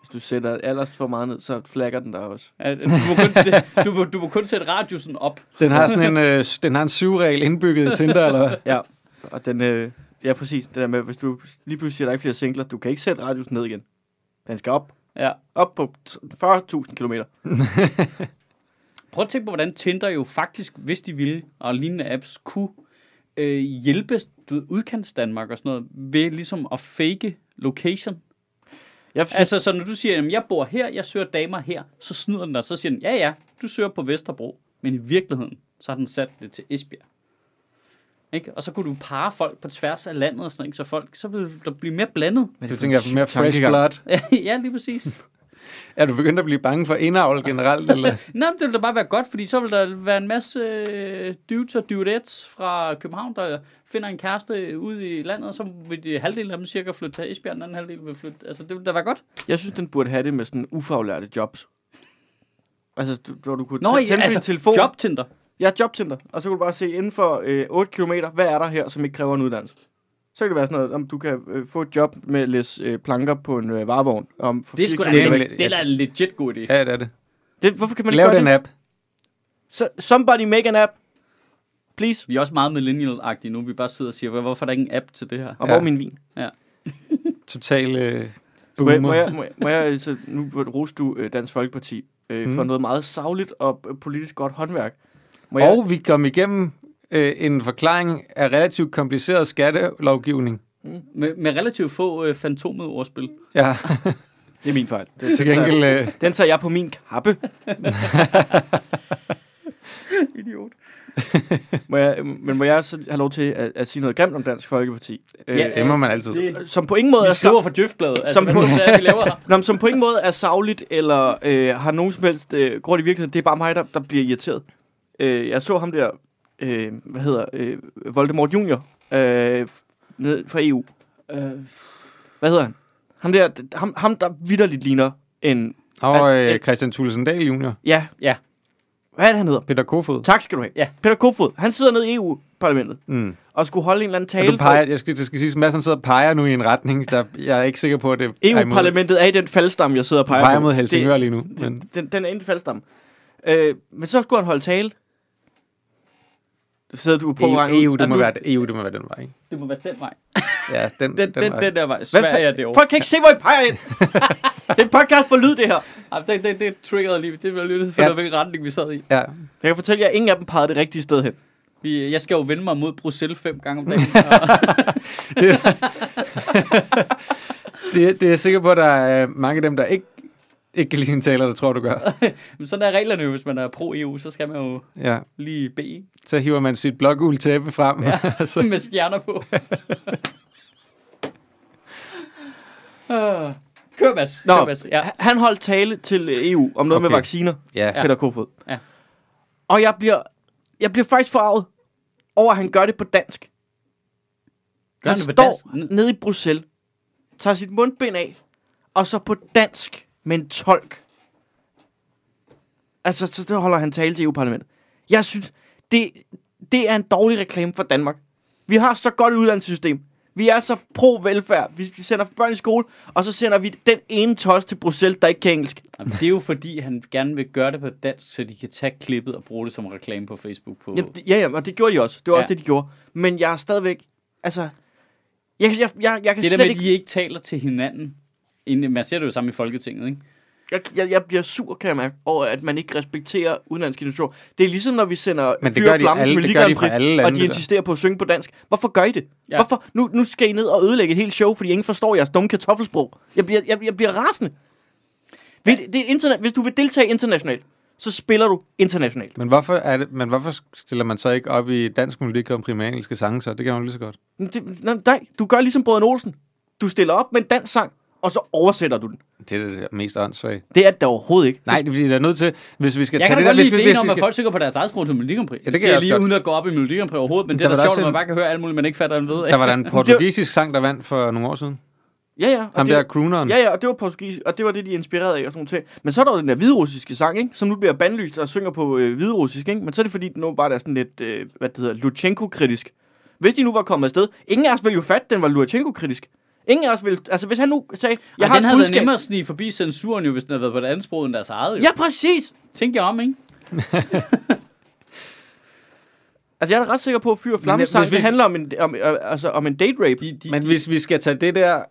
Hvis du sætter alders for meget ned, så flagger den der også. Ja, du, må kun, du, må, du må kun sætte radiusen op. Den har sådan en, øh, den har en syvregel indbygget i Tinder, eller hvad? Ja, og den, øh, ja præcis, det der med, hvis du lige pludselig siger, at der er ikke flere singler, du kan ikke sætte radiusen ned igen. Den skal op, Ja. op på t- 40.000 km. Prøv at tænke på, hvordan Tinder jo faktisk, hvis de ville, og lignende apps, kunne øh, hjælpe du udkants Danmark og sådan noget, ved ligesom at fake location. Jeg synes, Altså, så når du siger, at jeg bor her, jeg søger damer her, så snyder den dig, så siger den, ja ja, du søger på Vesterbro, men i virkeligheden, så har den sat det til Esbjerg. Ikke? Og så kunne du parre folk på tværs af landet og sådan noget, ikke? så folk, så vil der blive mere blandet. Er Du tænker mere fresh tankegang? blood. ja, lige præcis. Er du begyndt at blive bange for indavl generelt, eller? Nå, men det vil da bare være godt, fordi så vil der være en masse øh, dudes og dudettes fra København, der finder en kæreste ude i landet, og så vil de halvdelen af dem cirka flytte til Esbjerg, den anden halvdel vil flytte. Altså, det vil da være godt. Jeg synes, den burde have det med sådan ufaglærte jobs. Altså, du, hvor du kunne Nå, Nå, ja, tænde altså, telefon. Jobtinder. Ja, jobcenter. Og så kunne du bare se inden for øh, 8 km, hvad er der her, som ikke kræver en uddannelse? Så kan det være sådan noget, om du kan øh, få et job med at læse øh, planker på en øh, varevogn. Om for Det er sgu da Det er en, det er da en legit god idé. Ja, det er det. Det, hvorfor kan man ikke Lav gøre den det? app. So, somebody make an app. Please. Vi er også meget millennial-agtige nu. Vi bare sidder og siger, "Hvor- hvorfor er der ikke en app til det her? Og Ja. hvor er min vin? Total øh, Må jeg, må boomer. jeg, må jeg, må jeg så nu roste du øh, Dansk Folkeparti øh, for Mm. noget meget savligt og øh, politisk godt håndværk. Må jeg, Og vi kom igennem øh, en forklaring af relativt kompliceret skattelovgivning. Med, med relativt få øh, fantomet ordspil. Ja, det er min fejl. Det, til gengæld... Øh, Den tager jeg på min kappe. Idiot. Må jeg, men må jeg så have lov til at, at sige noget grimt om Dansk Folkeparti? Øh, Ja, det må man altid. Det, som på ingen måde vi er skriver for Djøfbladet. Altså, Som på- er, vi laver? Nå, men som på ingen måde er savligt, eller øh, har nogen som helst øh, grund i virkeligheden. Det er bare mig, der, der bliver irriteret. Øh, jeg så ham der, øh, hvad hedder, øh, Voldemort Junior, øh, ned fra EU. Øh, Hvad hedder han? Ham der, ham, ham der vidderligt ligner en, Og øh, Christian Thulesen Dahl junior. ja, ja. hvad er det, han hedder? Peter Kofod. Tak skal du have. Ja. Peter Kofod, han sidder nede i EU-parlamentet, Mm. og skulle holde en eller anden tale du peger, jeg skal, det skal sige, at Madsen sidder og peger nu i en retning, der jeg er ikke sikker på, at det er imod, EU-parlamentet er i den faldstamme, jeg sidder og peger, peger på. mod Helsingør Det- lige nu. Men, Den, den er inde i faldstamme. Øh, men så skulle han holde tale. Så sidder du på EU, EU, det Er må du- være, EU, det må være den vej. Ikke? Det må være den vej. Ja, den, Den, den, vej. den der vej. Hvad Sverige er det jo. Folk kan ikke se, hvor I peger ind. det er en podcast på lyd, det her. Ej, det, det, det triggerede lige. Det var lige for Ja. ja. hvilken retning vi sad i. Ja, Jeg kan fortælle jer, at ingen af dem pegede det rigtige sted hen. Vi, jeg skal jo vende mig mod Bruxelles fem gange om dagen. det, det er jeg sikker på, at der er mange af dem, der ikke, ikke kan lide en taler, der tror, du gør. Men sådan er reglerne jo, hvis man er pro-EU, så skal man jo Ja, lige bede så hiver man sit blågule tæppe frem. Ja. så, med stjerner på. Ah. Kør, Mads. Nå, Kør, Mads. Ja. han holdt tale til EU om noget okay. med vacciner, ja. ja. Peter Kofod. Ja. Og jeg bliver, jeg bliver faktisk forarvet over, at han gør det på dansk. Gør han han det på står dansk? nede i Bruxelles, tager sit mundbind af, og så på dansk med en tolk. Altså, så der holder han tale til EU-parlamentet. Jeg synes, det, det er en dårlig reklame for Danmark. Vi har så godt et uddannelsessystem. Vi er så pro-velfærd. Vi sender børn i skole, og så sender vi den ene tos til Bruxelles, der ikke kan engelsk. Jamen, det er jo fordi, han gerne vil gøre det på dansk, så de kan tage klippet og bruge det som reklame på Facebook. På... Jamen, det- ja, ja, og det gjorde de også. Det var Ja. også det, de gjorde. Men jeg er stadigvæk... Altså... Jeg, jeg, jeg, jeg kan det der slet med, at ikke... de ikke taler til hinanden. Inden, man ser det jo sammen i Folketinget, ikke? Jeg, jeg, jeg bliver sur, kan jeg mærke, over, at man ikke respekterer udenlandske institutioner. Det er ligesom, når vi sender Men det Fyre gør de Flamme alle- det gør de fra alle lande, og de insisterer på at synge på dansk. Hvorfor gør I det? Ja. Hvorfor? Nu, nu skal I ned og ødelægge et helt show, fordi ingen forstår jeres dumme kartoffelsprog. Jeg bliver, jeg, jeg bliver rasende. Ja. Det, det er internet, hvis du vil deltage internationalt, så spiller du internationalt. Men hvorfor, er det, men hvorfor stiller man så ikke op i dansk Melodi Grand Prix med engelske sange, så det kan man jo lige så godt. Men Det, nej, nej, du gør ligesom Brøden Olsen. Du stiller op med en dansk sang, og så oversætter du den. Det er det mest åndssvage. Det er det overhovedet ikke. Nej, det bliver der nødt til, hvis vi skal Jeg tage kan det der... godt Hvis, lide vi- ideen om, at skal, folk synger på deres eget sprog til Melodi Grand Prix. Ja, det det kan kan jeg jeg lige godt. uden at gå op i Melodi Grand Prix overhovedet, men det Der er da sjovt, at man bare kan høre alt muligt, man ikke fatter en ved. der var der en portugisisk sang, der vandt for nogle år siden. Ja, ja. Ham det, der crooneren. Ja, ja, og det var portugisisk, og det var det, de er inspireret af og sådan nogle ting. Men så er der jo den der hviderussiske sang, ikke? Som nu bliver bandlyst og synger på øh, hviderussisk, ikke? Men så er det fordi, den nu bare er sådan lidt, øh, hvad det hedder, Lutsenko-kritisk. Hvis de nu var kommet afsted, ingen af os ville jo fatte, den var Lutsenko-kritisk. Ingen af os ville, altså hvis han nu sagde, jeg Jeg har den havde været budskab. nemmere at snige forbi censuren jo, hvis den havde været på et andet sprog end deres eget. Jo. Ja, præcis! Tænk jer om, ikke? Altså jeg er da ret sikker på, at Fyr Flamme hvis sang, vi- det handler om en, om, øh, altså, om en date rape. De, de, Men hvis vi skal tage det der,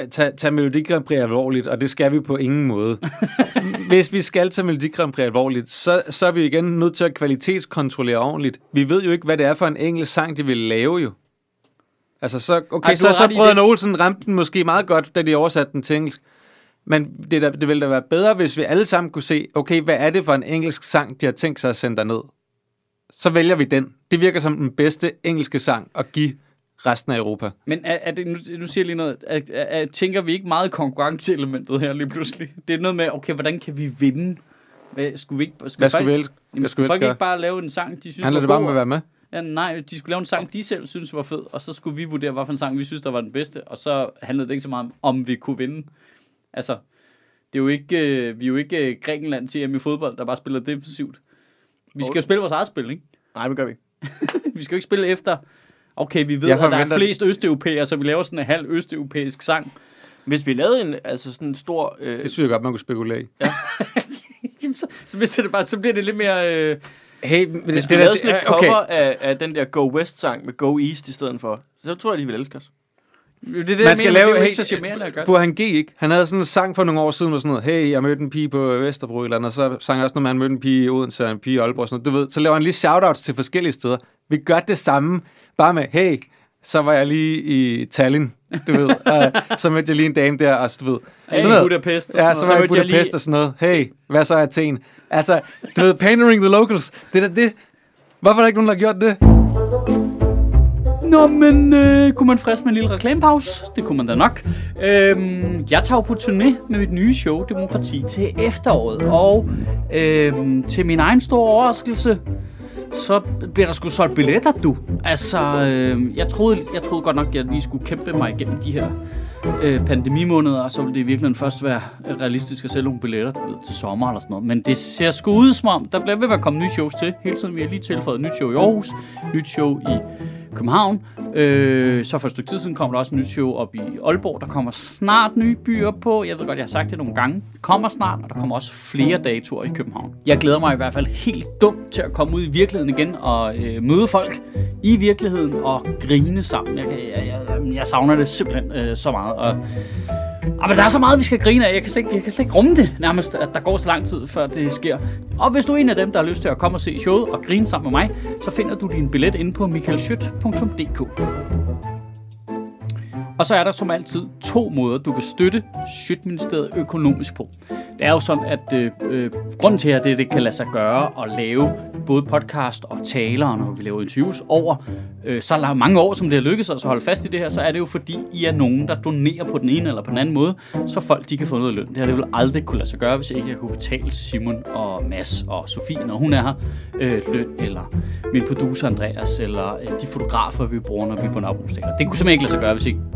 øh, tage, tage Melodi Grand Prix alvorligt, og det skal vi på ingen måde. hvis vi skal tage Melodi Grand Prix alvorligt, så, så er vi igen nødt til at kvalitetskontrollere ordentligt. Vi ved jo ikke, hvad det er for en engelsk sang, de vil lave jo. Altså, så, okay, Ej, så, så Brødrene. Olsen ramte den måske meget godt, da de oversatte den til engelsk. Men det, der, det ville da være bedre, hvis vi alle sammen kunne se, okay, hvad er det for en engelsk sang, de har tænkt sig at sende ned? Så vælger vi den. Det virker som den bedste engelske sang at give resten af Europa. Men er, er det, nu, nu siger jeg lige noget. Er, er, er, tænker vi ikke meget konkurrenceelementet her lige pludselig? Det er noget med, okay, hvordan kan vi vinde? Hvad, skulle vi ikke, skulle Hvad skulle folk, vi ellers, hvad skulle folk gøre? ikke bare lave en sang, de synes Handler det bare om at være med? Ja, nej, de skulle lave en sang, de selv synes var fed, og så skulle vi vurdere, hvad for en sang vi synes, der var den bedste, og så handlede det ikke så meget om, om vi kunne vinde. Altså, det er jo ikke, øh, vi er jo ikke øh, Grækenland til i fodbold, der bare spiller defensivt. Vi skal jo spille vores eget spil, ikke? Nej, det gør vi ikke. Vi skal jo ikke spille efter, okay, vi ved, at der er flest østeuropæere, så vi laver sådan en halv østeuropæisk sang. Hvis vi lavede en, altså sådan en stor... Øh, Det synes jeg godt, man kunne spekulere i. Jamen, så, så, hvis det bare, så bliver det lidt mere... Øh, Hey, men hvis det, vi lavede sådan et okay. cover af, af den der Go West-sang med Go East i stedet for, så tror jeg, de vil elske os. det er det, Man skal mener, lave, det er jo hey, ikke så charmerende at gøre. det. Burhan G, ikke? Han havde sådan en sang for nogle år siden, hvor sådan noget, hey, jeg mødte en pige på Vesterbro eller andet, og så sang han også, når man mødte en pige i Odense og en pige i Aalborg, og sådan noget. Du ved, så laver han lige shoutouts til forskellige steder. Vi gør det samme, bare med, hey, så var jeg lige i Tallinn, du ved, og så mødte jeg lige en dame der, og så, du ved. Hey, sådan noget. Budapest. Ja, så var jeg i mødte jeg Budapest lige- og sådan noget. Hey, hvad så er Athen? Altså, du ved, pandering the locals. Det er det. Hvorfor er der ikke nogen, der har gjort det? Nå, men øh, kunne man friste med en lille reklamepause? Det kunne man da nok. Øhm, jeg tager jo på turné med mit nye show, Demokrati, til efteråret. Og øhm, til min egen store overraskelse, så bliver der sgu solgt billetter, du. Altså, øh, jeg, troede, jeg troede godt nok, at jeg lige skulle kæmpe mig igennem de her øh, pandemimåneder, og så ville det i virkeligheden først være realistisk at sælge nogle billetter ved, til sommer eller sådan noget. Men det ser sgu ud som om, der bliver ved med at komme nye shows til. Hele tiden vi har lige tilføjet nyt show i Aarhus, nyt show i København. Øh, så for et stykke tid siden kom der også en nyt show op i Aalborg. Der kommer snart nye byer på. Jeg ved godt, jeg har sagt det nogle gange. Det kommer snart, og der kommer også flere datoer i København. Jeg glæder mig i hvert fald helt dumt til at komme ud i virkeligheden igen og øh, møde folk i virkeligheden og grine sammen. Jeg, jeg, jeg, jeg savner det simpelthen øh, så meget. Og, Ah, men der er så meget, vi skal grine af. Jeg kan, slet ikke, jeg kan slet ikke rumme det nærmest, at der går så lang tid, før det sker. Og hvis du er en af dem, der har lyst til at komme og se showet og grine sammen med mig, så finder du din billet inde på michaelschødt.dk. Og så er der som altid to måder, du kan støtte Sjøtministeriet økonomisk på. Det er jo sådan, at øh, øh, grunden til, at det, det kan lade sig gøre at lave både podcast og taler, når vi laver interviews over øh, så mange år, som det har lykkedes os at holde fast i det her, så er det jo fordi, I er nogen, der donerer på den ene eller på den anden måde, så folk de kan få noget løn. Det her det vil aldrig kunne lade sig gøre, hvis ikke jeg kunne betale Simon og Mads og Sofie, når hun er her, øh, løn, eller min producer Andreas, eller øh, de fotografer, vi bruger, når vi er på en Det kunne simpelthen ikke lade sig gøre, hvis ikke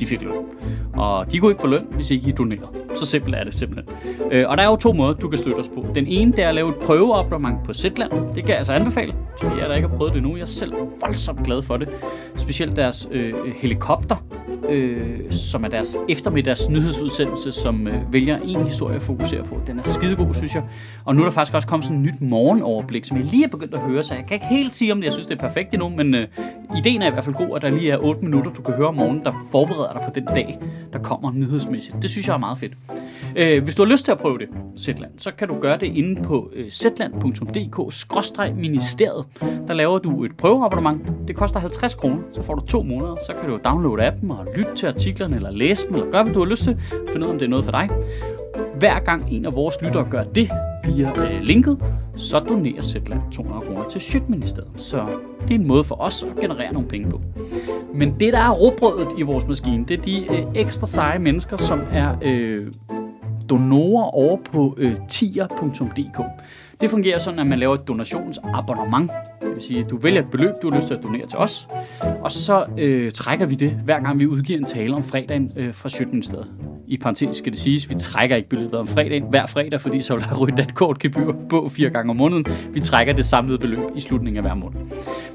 de fik løn. Og de kunne ikke få løn, hvis ikke I donerede. Så simpelt er det simpelthen. Øh, og der er jo to måder, du kan støtte os på. Den ene, det er at lave et prøveabonnement på Zetland. Det kan jeg altså anbefale, til jer, der ikke har prøvet det endnu. Jeg er selv voldsomt glad for det. Specielt deres øh, helikopter, øh, som er deres eftermiddags nyhedsudsendelse, som øh, vælger en historie at fokusere på. Den er skidegod, synes jeg. Og nu er der faktisk også kommet sådan et nyt morgenoverblik, som jeg lige er begyndt at høre, så jeg kan ikke helt sige, om det, jeg synes, det er perfekt endnu, men øh, ideen er i hvert fald god, at der lige er 8 minutter, du kan høre om morgenen, der forbereder dig på den dag, der kommer nyhedsmæssigt. Det synes jeg er meget fedt. Øh, hvis du har lyst til at prøve det, Zetland, så kan du gøre det inde på øh, zetland.dk-ministeriet. Der laver du et prøveabonnement. Det koster 50 kroner, så får du to måneder. Så kan du downloade appen og lytte til artiklerne, eller læse dem, eller gøre, hvad du har lyst til. Finde ud af, om det er noget for dig. Hver gang en af vores lyttere gør det via øh, linket, så donerer Zetland 200 kroner til Sjøtministeriet. Så det er en måde for os at generere nogle penge på. Men det, der er råbrødet i vores maskine, det er de øh, ekstra seje mennesker, som er øh, donorer over på øh, tier.dk. Det fungerer sådan, at man laver et donationsabonnement. Det vil sige, at du vælger et beløb, du har lyst til at donere til os, og så øh, trækker vi det, hver gang vi udgiver en tale om fredagen øh, fra Sjøtministeriet. I parentes skal det siges, vi trækker ikke beløbet om fredagen hver fredag, fordi så vil der ryge et kort gebyr på fire gange om måneden. Vi trækker det samlede beløb i slutningen af hver måned.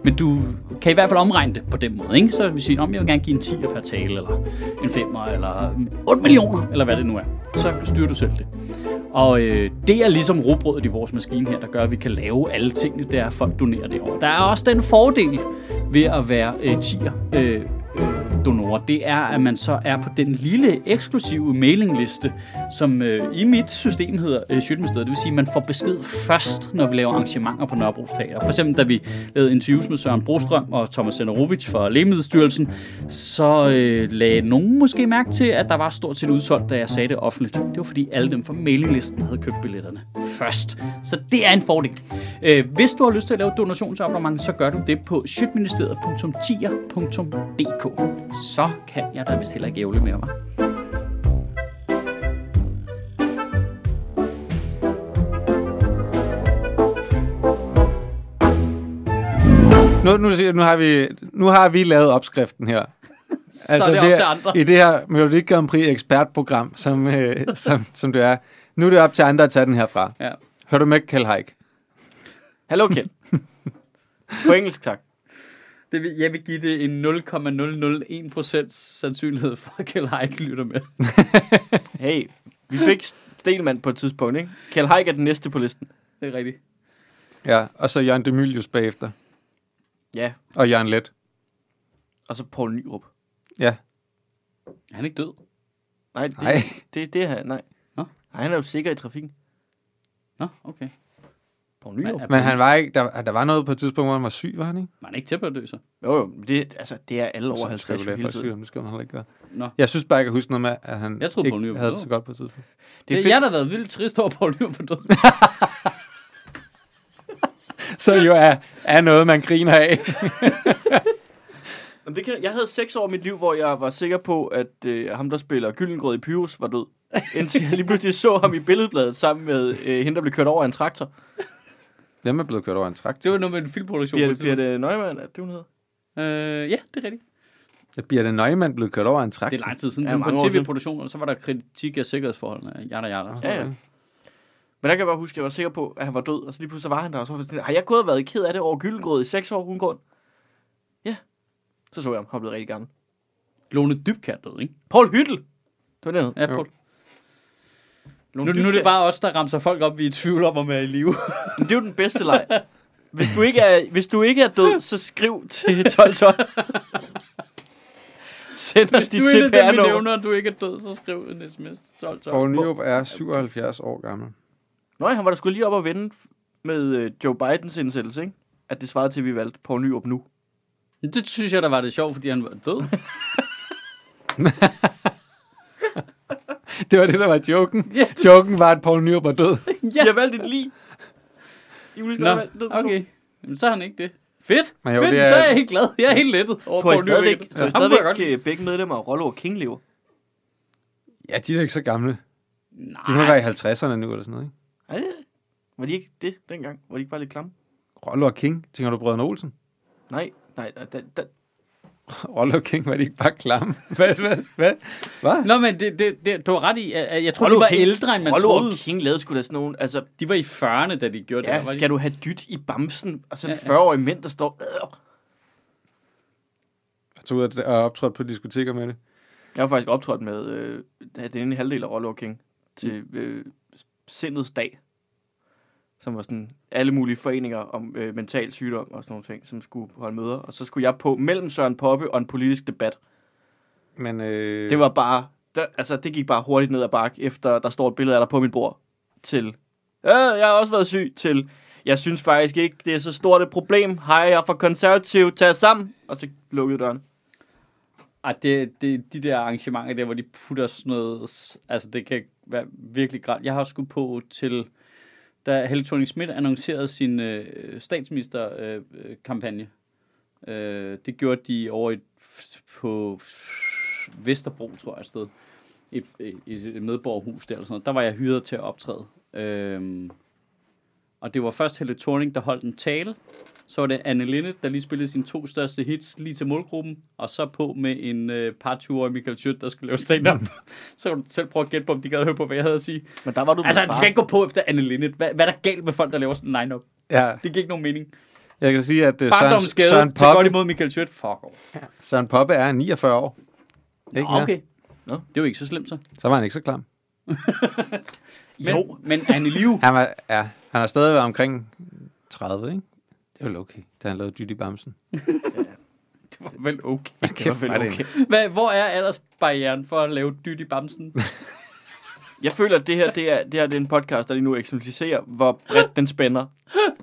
Men du kan i hvert fald omregne det på den måde. Ikke? Så vil vi sige, om jeg vil gerne give en 10 per tale, eller en 5'er, eller 8 millioner, eller hvad det nu er. Så styrer du selv det. Og øh, det er ligesom robrødet i vores maskine her, der gør, at vi kan lave alle tingene, der er folk donerer det over. Der er også den fordel ved at være øh, tier øh, øh, donorer, det er, at man så er på den lille eksklusive mailingliste, som øh, i mit system hedder øh, Sjøtministeriet. Det vil sige, at man får besked først, når vi laver arrangementer på Nørrebro Teater. For eksempel, da vi lavede interviews med Søren Brostrøm og Thomas Senderovic fra Lægemiddelstyrelsen, så øh, lagde nogen måske mærke til, at der var stort set udsolgt, da jeg sagde det offentligt. Det var fordi alle dem fra mailinglisten havde købt billetterne først. Så det er en fordel. Øh, hvis du har lyst til at lave et donationsabonnement, så gør du det på sjøtministeriet.tier.dk. Så kan jeg da vist heller ikke ævle mere, var. Nu, nu, siger- nu, har vi, nu har vi lavet opskriften her. Altså, så er det op her, til andre. I det her Melodi Grand Prix ekspertprogram, som, øh, som, som det er. Nu er det op til andre at tage den herfra. Ja. Hør du med, Kjell Haik? Hallo, Kjeld. På engelsk, tak. Det vil, jeg vil give det en 0,001% sandsynlighed for, at Kjell Haik lytter med. Hey, vi fik Stelmand på et tidspunkt, ikke? Kjeld Haik er den næste på listen. Det er rigtigt. Ja, og så Jørgen Demilius bagefter. Ja, Og Jørgen Let. og så Poul Nyrup. Ja. Er han ikke død? Nej, det, Nej. det, det er han, nej. Nå. Nej, han er jo sikker i trafikken. Nå, okay. Poul Nyrup. Men, Men han var ikke, der, der var noget på et tidspunkt, hvor han var syg, var han ikke? var han ikke tæt på at dø, så? Jo, jo, det, altså, det er alle over Så 50 spekulerer hele tiden. om Det skal man heller ikke gøre. Nå. Jeg synes bare, jeg kan huske noget med, at han Jeg troede, Poul ikke Nyrup havde det så godt på et tidspunkt. Det Det er er jeg, der har været vildt trist over Paul Nyrup på død. Så jo er, er noget, man griner af. Jamen, det kan, jeg havde seks år i mit liv, hvor jeg var sikker på, at øh, ham, der spiller Gyllengrød i Pyrus, var død. Indtil jeg lige pludselig så ham i billedbladet sammen med øh, hende, der blev kørt over af en traktor. Hvem er blevet kørt over en traktor? Det var noget med en filmproduktion. på Birte. Birte Neumann, er det, hun hedder? Øh, ja, det er rigtigt. Ja, Birte Neumann blevet kørt over af en traktor. Det er lang tid siden, Ja, på tv-produktion, og så var der kritik af sikkerhedsforholdene. Jada, jada. Ja, ja. Men der kan jeg bare huske, at jeg var sikker på, at han var død, og så lige pludselig var han der, og så var jeg sådan, har jeg gået og været ked af det over Gyllengrød i seks år uden grund? Ja. Så så jeg ham, han blevet rigtig gammel. Lone Dybkær død, ikke? Paul Hyttel! Det var det, hed. Ja, Jo. Paul. Lone Nu, nu er det bare os, der ramser folk op, vi er i tvivl om, om jeg er i live. Men det er jo den bedste leg. Hvis du ikke er, hvis du ikke er død, så skriv til 1212. Send os Hvis dit du er en CPR-nummer. nævner, og du ikke er død, så skriv en sms til 12 12. Poul Nyrup er 77 år gammel. Nå, han var da skulle lige op og vende med øh, Joe Bidens indsættelse, ikke? At det svarede til, at vi valgte Poul Nyrup nu. Det synes jeg, der var det sjovt, fordi han var død. Det var det, der var joken. Yes. Joken var, at Poul Nyrup var død. Ja. De har valgt et lig. De ville Nå, død okay. Jamen, så er han ikke det. Fedt. Men jo, Fedt, det er- så er jeg helt glad. Jeg er helt lettet over Tror I stadigvæk, ikke- tror jeg godt stadigvæk øh, begge medlemmer af Rollo og King lever? Ja, de er da ikke så gamle. Nej. De må være i 50'erne nu, eller sådan noget, ikke? Er det? Var de ikke det dengang? Var de ikke bare lidt klamme? Rollo og King. Tænker du Brødrene Olsen? Nej, nej, nej. Da, da, Rollo King, var de ikke bare klamme? Hvad? Hvad? Hvad? Hvad? Nå, men det, det, det, du har ret i. Jeg tror, Rollo de var King- ældre, end man Rollo troede. King lavede sgu da sådan nogle, altså, De var i 40'erne, da de gjorde det. ja, var de skal du have dyt i bamsen, og så en Ja, ja. 40-årig mænd, der står, øh. Jeg tog ud og optrådte på diskoteker med det. Jeg har faktisk optrådt med øh, den ene halvdel af Rollo King til øh, Sindets Dag, som var sådan alle mulige foreninger om øh, mental sygdom og sådan nogle ting, som skulle holde møder. Og så skulle jeg på mellem Søren Poppe og en politisk debat. Men øh, Det var bare, der, altså det gik bare hurtigt ned ad bakke, efter der står et billede af dig på mit bord, til, ja, jeg har også været syg, til, jeg synes faktisk ikke, det er så stort et problem. Hej, jeg er fra konservativ, tag sammen. Og så lukkede døren. Ej, det, det, de der arrangementer der, hvor de putter sådan noget, altså det kan være virkelig grædt. Jeg har også skulle på til, da Helle thorning Schmidt annoncerede sin øh, statsministerkampagne. Øh, øh, det gjorde de over i, på Vesterbro, tror jeg, et sted. Et, et, et medborgerhus der, eller sådan noget. Der var jeg hyret til at optræde. Øh, og det var først Helle Thorning, der holdt en tale, så var det Anne Linde, der lige spillede sine to største hits lige til målgruppen, og så på med en øh, par 20-årig Michael Schødt, der skulle lave stand-up. så kan du selv prøve at gætte på, om de gad høre på, hvad jeg havde at sige. Men der var du Altså, du skal ikke gå på efter Anne Linde. Hvad, hvad er der galt med folk, der laver sådan en line-up? ja, Det giver ikke nogen mening. jeg kan sige, at øh, Søren, Søren, til godt Poppe, imod Michael Schødt. Fuck off. Søren Poppe er 49 år. Ikke Nå, mere. okay. Nå. Det jo ikke så slemt så. Så var han ikke så klam. Men, Jo. men Anne Liv, Han, var, ja, han har stadig været omkring 30, ikke? Det er vel okay, da han lavede Judy Bamsen. det var vel okay. Kæft, vel hvor er det okay. Hvad, hvor er aldersbarrieren for at lave dyt i bamsen? Jeg føler, at det her, det er, det her det er en podcast, der lige nu eksemplificerer, hvor bredt den spænder.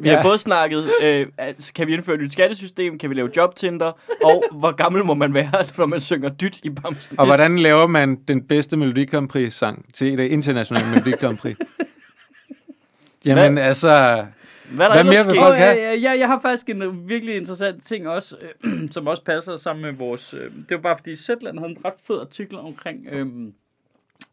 Vi Ja. har både snakket, øh, kan vi indføre et nyt skattesystem, kan vi lave jobtinder, og hvor gammel må man være, når man synger dyt i bamsen. Og hvordan laver man den bedste Melodi Grand Prix sang til det internationale Melodi Grand Prix? Jamen Hvad? altså, Hvad er der Hvad mere vil folk have? øh, jeg, jeg har faktisk en virkelig interessant ting også, øh, som også passer sammen med vores... Øh, det var bare fordi Zetland havde en ret fed artikel omkring... Øh,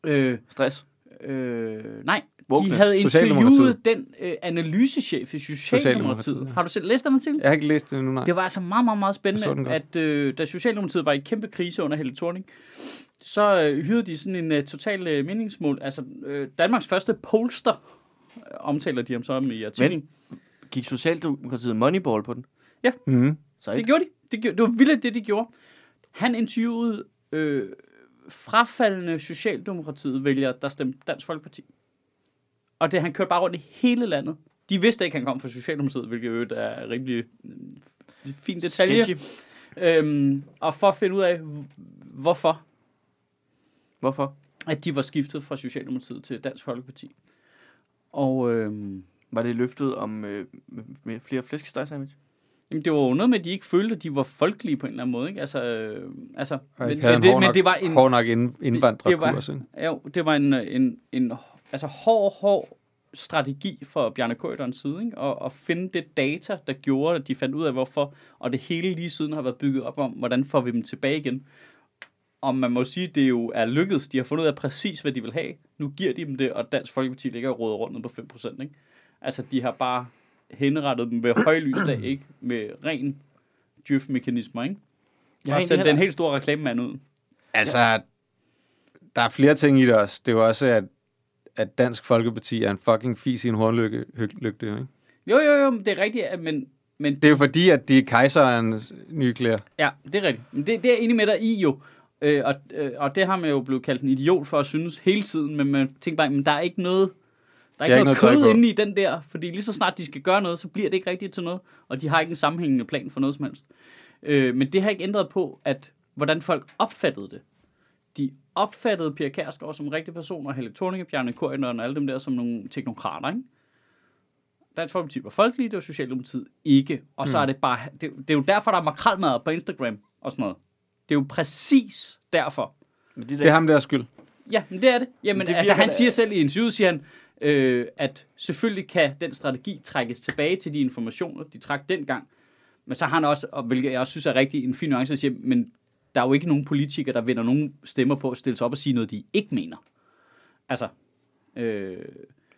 øh, Stress. Øh, nej, de Wokeness. havde interviewet den øh, analysechef i Socialdemokratiet. Ja. Har du selv læst den artikel? jeg har ikke læst det nu, nej. Det var altså meget, meget, meget den spændende, at øh, da Socialdemokratiet var i kæmpe krise under Helle Thorning, så øh, hyrede de sådan en øh, total øh, meningsmål. Altså, øh, Danmarks første polster, øh, omtaler de ham så om i artiklen. Gik Socialdemokratiet Moneyball på den? Mm. Så Det gjorde de. Det, gjorde, det var vildt, det de gjorde. Han interviewede øh, frafaldende Socialdemokratiet vælgere, der stemte Dansk Folkeparti. Og det, han kørte bare rundt i hele landet. De vidste ikke, han kom fra Socialdemokratiet, hvilket jo er rimelig øh, fin detalje. Sketchy. Øhm, og for at finde ud af, hvorfor Hvorfor? at de var skiftet fra Socialdemokratiet til Dansk Folkeparti. Og øhm, Var det løftet om øh, flere flæskesteg sandwich? Jamen, det var jo noget med, at de ikke følte, at de var folkelige på en eller anden måde. Ikke? Altså, øh, altså, men, men, en det, hård men nok, det var en, hård nok indvandrerkurs, ikke? Jo, det var en, en, en altså hård, hård strategi fra Bjarne Køjderens side, ikke? Og, og finde det data, der gjorde, at de fandt ud af, hvorfor, og det hele lige siden har været bygget op om, hvordan får vi dem tilbage igen. Og man må sige, det jo er lykkedes. De har fundet ud af præcis, hvad de vil have. Nu giver de dem det, og Dansk Folkeparti ligger og råder rundt på 5%. Ikke? Altså, de har bare henrettet dem ved højlys dag, ikke? Med ren djøf-mekanismer, ikke? Jeg har sendt den helt store reklamemand ud. Altså, der er flere ting i det også. Det er jo også, at, at Dansk Folkeparti er en fucking fis i en hornlygte, lygte, ikke? Jo, jo, jo, det er rigtigt, men, men Det er jo fordi, at de er kejserens nye klæder. Ja, det er rigtigt. Men det, det er enig med dig i jo. Øh, og, øh, og det har man jo blevet kaldt en idiot for at synes hele tiden, men man tænker bare, men der er ikke noget, der er ikke ikke noget, noget kød inde i den der, fordi lige så snart de skal gøre noget, så bliver det ikke rigtigt til noget, og de har ikke en sammenhængende plan for noget som helst. Øh, men det har ikke ændret på, at hvordan folk opfattede det. De opfattede Pia Kærsgaard som en rigtig person, og Helle Thorning, Bjarne Korydon og alle dem der som nogle teknokrater, ikke? Dansk Folkeparti var folkelige, det var Socialdemokratiet ikke. Og så Mm. er det bare, det, det er jo derfor, der er makralmad på Instagram og sådan noget. Det er jo præcis derfor. Men det, Det er ham der skyld. Ja, men det er det. Jamen, Men det altså, han siger selv i interviewet, siger han, øh, at selvfølgelig kan den strategi trækkes tilbage til de informationer, de trak dengang. Men så har han også, og hvilket jeg også synes er rigtig en fin nuance, at sige, men der er jo ikke nogen politikere, der vinder nogen stemmer på at stille sig op og sige noget, de ikke mener. Altså, øh,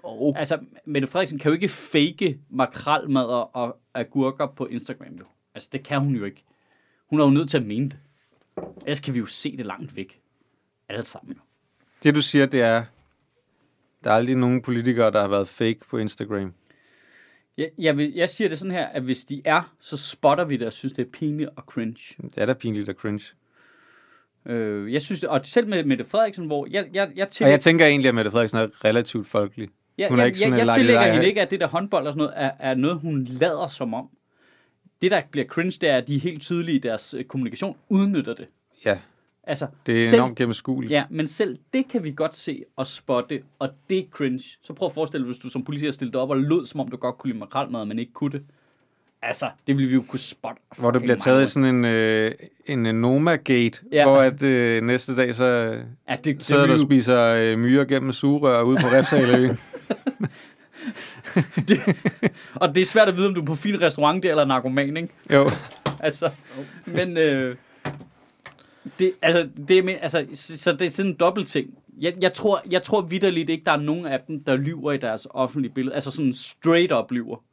oh, altså Mette Frederiksen kan jo ikke fake makralmadder og agurker på Instagram, jo. Altså, det kan hun jo ikke. Hun er jo nødt til at mene det. Ellers kan vi jo se det langt væk. Alle sammen. Det du siger, det er, der er aldrig nogen politikere, der har været fake på Instagram. Jeg, jeg, vil, jeg siger det sådan her, at hvis de er, så spotter vi det og synes, det er pinligt og cringe. Det er da pinligt og cringe. Øh, jeg synes det, og selv med Mette Frederiksen, hvor jeg, jeg, jeg, Og tillægger, jeg tænker egentlig, at Mette Frederiksen er relativt folkelig. jeg, hun er jeg, ikke sådan jeg, en jeg tillægger hende ikke, at det der håndbold og sådan noget, er, er noget, hun lader som om. Det, der bliver cringe, det er, at de er helt tydelige i deres øh, kommunikation udnytter det. Ja, Altså, det er selv, enormt gennemskueligt. Ja, men selv det kan vi godt se og spotte, og det er cringe. Så prøv at forestille dig, hvis du som politiker stillede dig op og lød, som om du godt kunne lide makrelmad, men ikke kunne det. Altså, det ville vi jo kunne spotte. Hvor det bliver taget i sådan en, øh, en øh, Noma-gate, Ja. hvor at, øh, næste dag så Ja, det, det sidder du ville og spiser øh, myrer gennem sugerør ude på Refsaløen. Og det er svært at vide, om du er på fin restaurant der, eller narkoman, ikke? jo, Altså, men... Øh, det, altså, det altså, så, det er sådan en dobbelt ting. Jeg, jeg tror, jeg tror vidderligt ikke, der er nogen af dem, der lyver i deres offentlige billede. Altså sådan straight up lyver.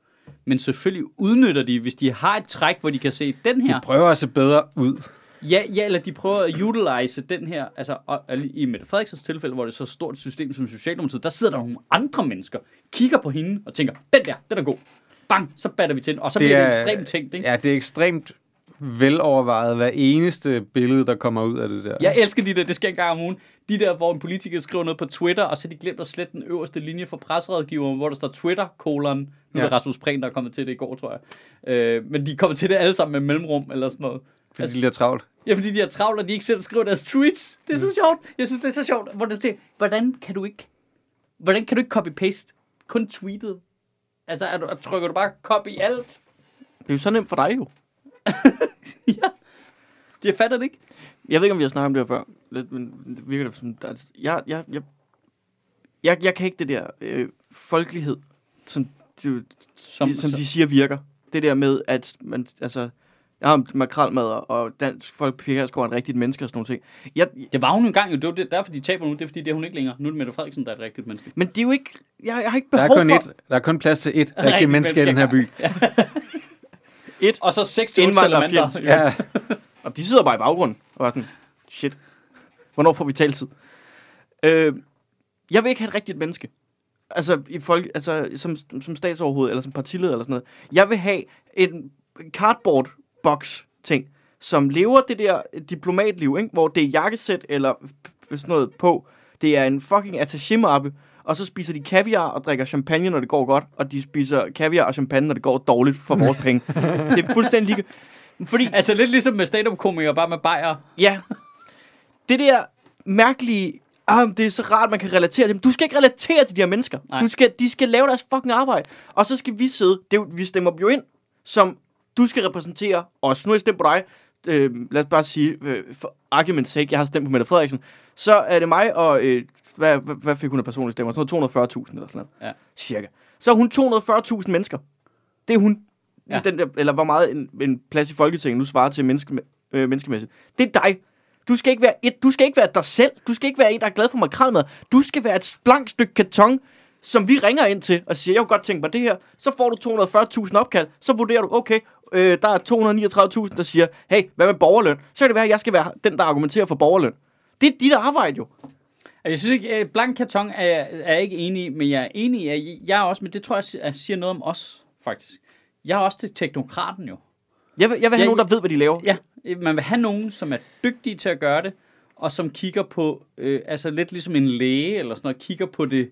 Men selvfølgelig udnytter de, hvis de har et træk, hvor de kan se den her. de prøver at se bedre ud. Ja, ja, eller de prøver at utilize den her, altså og, og i Mette Frederiksens tilfælde, hvor det er så stort et system som Socialdemokratiet, der sidder der nogle andre mennesker, kigger på hende og tænker, den der, den er god. Bang, så batter vi til den, og så Det bliver det er- ekstremt tænkt, ikke? Ja, det er ekstremt velovervejet hver eneste billede, der kommer ud af det der. Jeg elsker de der, det sker en gang om ugen, de der, hvor en politiker skriver noget på Twitter, og så de glemt at slette den øverste linje for presserådgiveren, hvor der står Twitter, kolon, nu ja. er Ja. det Rasmus Prehn, der er kommet til det i går, tror jeg. Øh, men de kommer til det alle sammen med mellemrum, eller sådan noget. Fordi de bliver travlt. Ja, fordi de har travlt, og de ikke selv skriver deres tweets. Det er så sjovt. Jeg synes, det er så sjovt. Hvor du tænker, hvordan kan du ikke, hvordan kan du ikke copy-paste kun tweetet? Altså, er du, trykker du bare copy alt? Det er jo så nemt for dig jo. Ja. Jeg fatter det ikke. Jeg ved ikke, om vi har snakket om det her før. Lidt, men det virker det som... Altså, jeg, jeg, jeg, jeg, jeg kan ikke det der øh, folkelighed, som, de, Som, som, som de siger virker. Det der med, at man, altså, jeg har makrelmad, og dansk folk Pia er en rigtigt menneske og sådan nogle ting. Jeg, det var hun jo engang, jo. Det var det, derfor, de taber nu. Det er, fordi det er hun ikke længere. Nu er det Mette Frederiksen, der er et rigtigt menneske. men det er jo ikke... Jeg, jeg har ikke Der behov er kun for... et, der er kun plads til et Rigtigt rigtigt menneske i den her by. Et Og så 6 indvandrerfjendsk. salamander. Ja, Og de sidder bare i baggrunden og er sådan, shit, hvornår får vi taltid? Øh, jeg vil ikke have et rigtigt menneske. Altså, i folk, altså som, som statsoverhoved eller som partileder eller sådan noget. Jeg vil have en cardboard box ting, som lever det der diplomatliv, ikke? hvor det er jakkesæt eller sådan noget på. Det er en fucking attaché-mappe, og så spiser de kaviar og drikker champagne, når det går godt, og de spiser kaviar og champagne, når det går dårligt for vores penge. Det er fuldstændig lige... Fordi Altså lidt ligesom med stand-up-komikere, bare med bajer. Ja. Det der mærkelige, ah, det er så rart, man kan relatere til dem. Du skal ikke relatere til de her mennesker. Nej. Du skal, de skal lave deres fucking arbejde. Og så skal vi sidde, det er, vi stemmer jo ind, som du skal repræsentere os. Nu har jeg stemt på dig. Øh, lad os bare sige, øh, for argument's sake, jeg har stemt på Mette Frederiksen. Så er det mig og, øh, hvad, hvad, hvad fik hun af personlige stemmer? Sådan noget 240.000 eller sådan noget. Ja. Cirka. Så er hun 240.000 mennesker. Det er hun. Ja. Ja. Den der, eller hvor meget en, en plads i Folketinget nu svarer til menneske, øh, menneskemæssigt. Det er dig. Du skal, ikke være et, du skal ikke være dig selv. Du skal ikke være en, der er glad for makrelmad. Du skal være et blankt stykke karton, som vi ringer ind til og siger, jeg kunne godt tænke mig det her. Så får du 240.000 opkald. Så vurderer du, okay, øh, der er 239.000, der siger, hey, hvad med borgerløn? Så kan det være, at jeg skal være den, der argumenterer for borgerløn. Det er dit arbejde jo. Altså, Jeg synes ikke, øh, blank karton er, jeg- er jeg ikke enig i, men jeg er enig i, at jeg er også, men det tror jeg, jeg siger noget om os, faktisk. Jeg er også til teknokraten jo. Jeg vil, jeg vil have Ja, nogen, der ved, hvad de laver. Ja, øh, man vil have nogen, som er dygtige til at gøre det, og som kigger på, øh, altså lidt ligesom en læge eller sådan noget, kigger på det,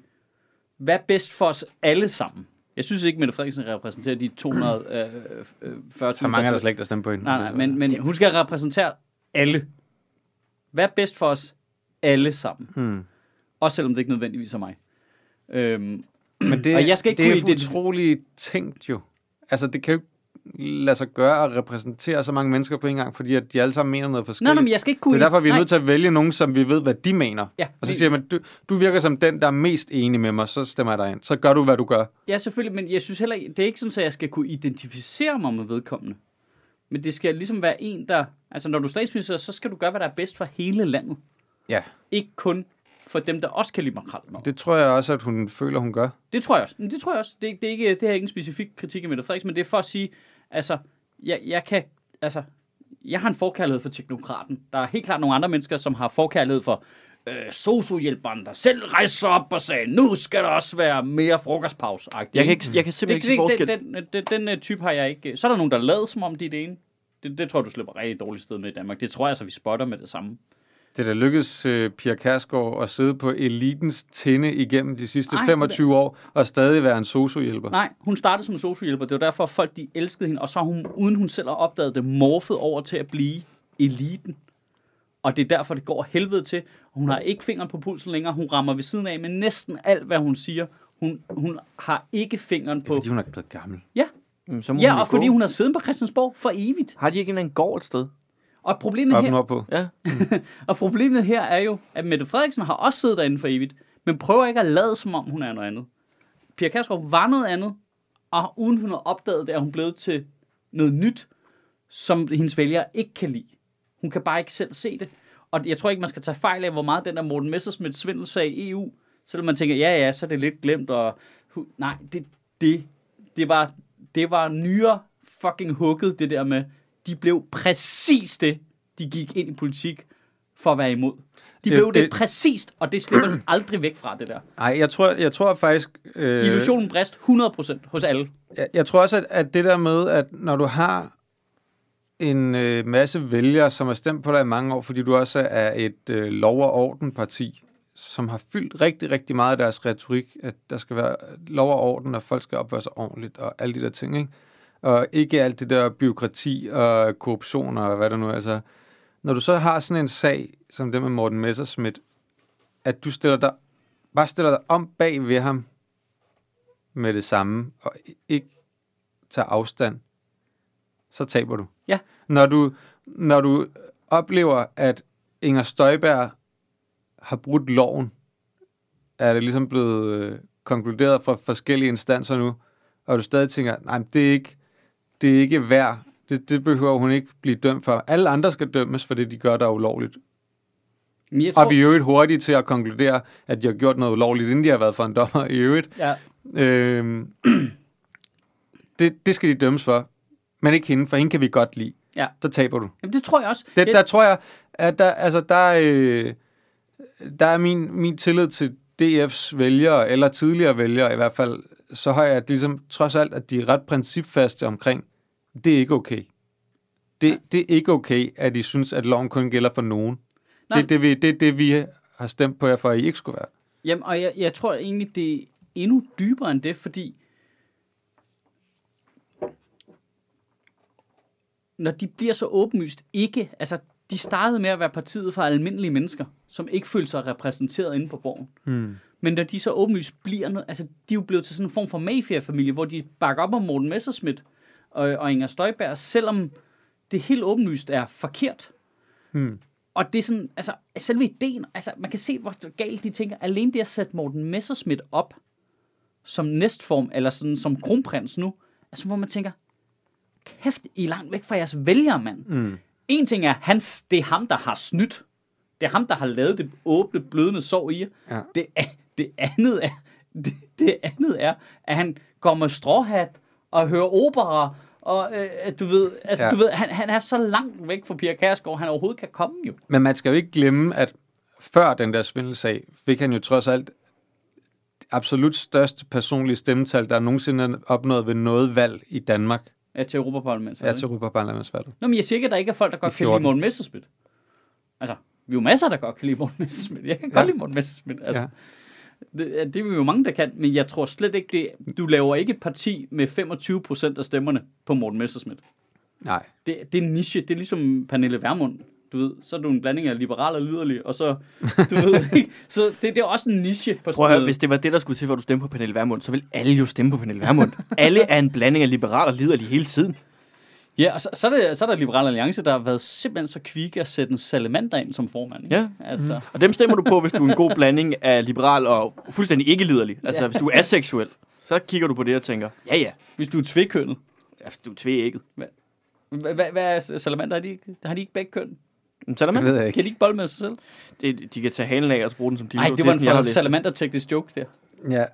hvad er bedst for os alle sammen. Jeg synes ikke, Mette Frederiksen repræsenterer de 240.000. så mange er der slet ikke, der stemmer på hende. Nej, nej, men, men hun skal repræsentere alle. Hvad er bedst for os alle sammen? Hmm. Også selvom det ikke nødvendigvis er mig. Øhm, Men det, Og jeg skal ikke det er kunne identi- utroligt tænkt jo. Altså, det kan jo ikke lade sig gøre at repræsentere så mange mennesker på en gang, fordi at de alle sammen mener noget nej, forskelligt. nej, men jeg skal ikke kunne... det er derfor, vi er nej. nødt til at vælge nogen, som vi ved, hvad de mener. Ja, Og så siger man, du, du virker som den, der er mest enig med mig, så stemmer jeg dig ind. Så gør du, hvad du gør. Ja, selvfølgelig, men jeg synes heller ikke, det er ikke sådan, at jeg skal kunne identificere mig med vedkommende. Men det skal ligesom være en, der... Altså, når du er statsminister, så skal du gøre, hvad der er bedst for hele landet. Ja, Ikke kun for dem, der også kan lide makrel. Det, tror jeg også, at hun føler, hun gør. det tror jeg også. Men det tror jeg også. Det, det, er ikke, det er ikke en specifik kritik af Mette Frederiksen, men det er for at sige, altså, jeg, jeg kan... Altså, jeg har en forkærlighed for teknokraten. Der er helt klart nogle andre mennesker, som har forkærlighed for øh, sociohjælperen, der selv rejser sig op og sagde, nu skal der også være mere frokostpause. Jeg kan, ikke, jeg kan simpelthen ikke se forskel. Den, den, den, den, den type har jeg ikke. Så er der nogen, der lader som om de er det ene. Det, det tror jeg, du slipper rigtig dårligt sted med i Danmark. Det tror jeg altså, vi spotter med det samme. Det der lykkedes uh, Pia Kærsgaard at sidde på elitens tinde igennem de sidste Ej, 25 år og stadig være en sociohjælper. Nej, hun startede som sociohjælper. Det var derfor, at folk de elskede hende. Og så hun, uden hun selv har opdaget det, morfet over til at blive eliten. Og det er derfor, det går helvede til. Hun har ikke fingeren på pulsen længere. Hun rammer ved siden af med næsten alt, hvad hun siger. Hun, hun har ikke fingeren Det er, på... fordi hun er blevet gammel. Ja, Mm, Så må ja hun og fordi gå. hun har siddet på Christiansborg for evigt. Har de ikke en anden gård et sted? Og problemet, Op her, nordpå. Ja. og problemet her er jo, at Mette Frederiksen har også siddet derinde for evigt, men prøver ikke at lade, som om hun er noget andet. Pia Kærsgaard var noget andet, og uden hun har opdaget det, er hun blevet til noget nyt, som hendes vælgere ikke kan lide. Hun kan bare ikke selv se det. Og jeg tror ikke, man skal tage fejl af, hvor meget den der Morten Messersmith svindelsag i EU, selvom man tænker, ja ja, så er det lidt glemt, og nej, det, det, det, var, det var nyere fucking hugget, det der med, de blev præcis det, de gik ind i politik for at være imod. De Det- blev det, det- det præcist, og det slipper de aldrig væk fra, det der. Nej, jeg tror, jeg tror faktisk... Øh, Illusionen brist 100% hos alle. jeg, jeg tror også, at, at det der med, at når du har en øh, masse vælgere, som har stemt på dig i mange år, fordi du også er et øh, lov- og orden-parti, som har fyldt rigtig, rigtig meget af deres retorik, at der skal være lov og orden, og folk skal opføre sig ordentligt, og alle de der ting, ikke? Og ikke alt det der byråkrati og korruption og hvad der nu er. Altså, når du så har sådan en sag, som det med Morten Messerschmidt, at du stiller dig, bare stiller dig om bag ved ham med det samme, og ikke tager afstand, så taber du. Ja. Når du, når du oplever, at Inger Støjberg har brudt loven, er det ligesom blevet øh, konkluderet fra forskellige instanser nu, og du stadig tænker, nej, det er ikke, det er ikke værd. Det, det behøver hun ikke blive dømt for. Alle andre skal dømmes for det, de gør, der er ulovligt. Men jeg Tror... Og vi er jo øvrigt hurtige til at konkludere, at de har gjort noget ulovligt, inden de har været for en dommer i øvrigt. ja, Øhm, det, det skal de dømmes for. Men ikke hende, for hende kan vi godt lide. Ja. Så taber du. jamen, det tror jeg også. Det, Jeg- der tror jeg, at der, altså, der, øh, der er min, min tillid til DF's vælgere, eller tidligere vælgere i hvert fald, så høj, at ligesom, trods alt, at de er ret principfaste omkring, det er ikke okay. Det, det er ikke okay, at de synes, at loven kun gælder for nogen. Nej. Det er det, vi, det, det, vi har stemt på jer for, at I ikke skulle være. Jamen, og jeg, jeg tror egentlig, det er endnu dybere end det, fordi når de bliver så åbenlyst ikke, altså de startede med at være partiet for almindelige mennesker, som ikke følte sig repræsenteret inde på borgen. Hmm. Men når de så åbenlyst bliver, noget, altså de er jo blevet til sådan en form for mafia-familie, hvor de bakker op om Morten Messerschmidt og, og Inger Støjberg, selvom det helt åbenlyst er forkert. Hmm. Og det er sådan, altså, selve ideen, altså, man kan se, hvor galt de tænker. Alene det at sætte Morten Messerschmidt op som næstform, eller sådan som kronprins nu, altså, hvor man tænker, kæft, I er langt væk fra jeres vælgere, mand. Hmm. En ting er, hans, det er ham, der har snydt. Det er ham, der har lavet det åbne, blødende sår i jer. Ja. Det, det, andet er, det, det andet er, at han går med stråhat og hører opera, og øh, du ved, altså, ja. du ved han, han er så langt væk fra Pia Kærsgaard, han overhovedet kan komme jo. Men man skal jo ikke glemme, at før den der svindelsag, fik han jo trods alt absolut største personlige stemmetal, der nogensinde er opnået ved noget valg i Danmark. Ja, til Europaparlamentet. Ja, til Europaparlamentsvalget. Nå, men jeg siger ikke, at der ikke er folk, der godt kan lide 14. Morten Messerschmidt. Altså, vi er jo masser, der godt kan lide Morten Messerschmidt. Jeg kan Ja. godt lide Morten Messerschmidt. Altså, Ja. det, det er vi jo mange, der kan, men jeg tror slet ikke, det, du laver ikke et parti med 25 procent af stemmerne på Morten Messerschmidt. Nej. Det, det er en niche. Det er ligesom Pernille Vermund. Du ved, så er du en blanding af liberal og liderlig, og så, du ved, ikke? så det, det er også en niche på Prøv at høre, hvis det var det, der skulle til, at du stemte på Pernille Vermund, så vil alle jo stemme på Pernille Vermund. alle er en blanding af liberal og liderlig hele tiden. Ja, og så, så, er det, så er der Liberal Alliance, der har været simpelthen så kvikke at sætte en salamander ind som formand. Ikke? Ja. Altså, Og dem stemmer du på, hvis du er en god blanding af liberal og fuldstændig ikke liderlig. Altså, Ja. hvis du er aseksuel, så kigger du på det og tænker, ja ja, hvis du er tvækønnet, ja, du er tvækket. Hvad, hvad, hvad er salamander? Har de, ikke- har de ikke begge køn? Men så er der Det ved jeg Kan ikke. de ikke bolle med sig selv? Det, de kan tage halen af og så bruge den som dildo. Nej, det var er jeg har en det. salamander-teknisk joke der. Ja.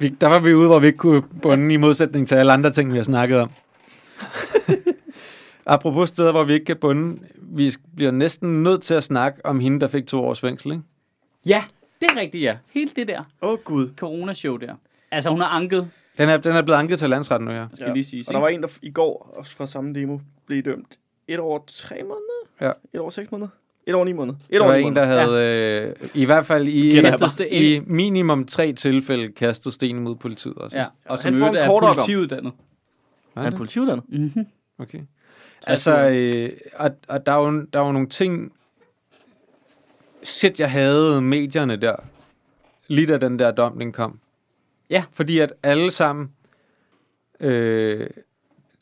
Vi, der var vi ude, hvor vi ikke kunne bunde i modsætning til alle andre ting, vi har snakket om. Apropos steder, hvor vi ikke kan bunde, vi bliver næsten nødt til at snakke om hende, der fik to års fængsel, ikke? Ja, det er rigtigt, ja. Helt det der Åh, oh, Gud. corona-show der. Altså, hun har anket, Den er, den er blevet anket til landsretten nu, ja. skal ja. lige sige. Og der var en, der i går, fra samme demo, blev dømt et år tre måneder? Ja. Et år seks måneder? Et år ni måneder? Et Der år var en, der havde, øh, i hvert fald i, i minimum tre tilfælde, kastet sten mod politiet også. Ja, og som øvrigt en er politiuddannet. Er han politiuddannet? Mm-hmm. Okay. Så Altså, øh, og, og der, er jo, der er jo nogle ting... Shit, jeg havde medierne der. Lige da den der dom, den kom. Ja. Fordi at alle sammen øh,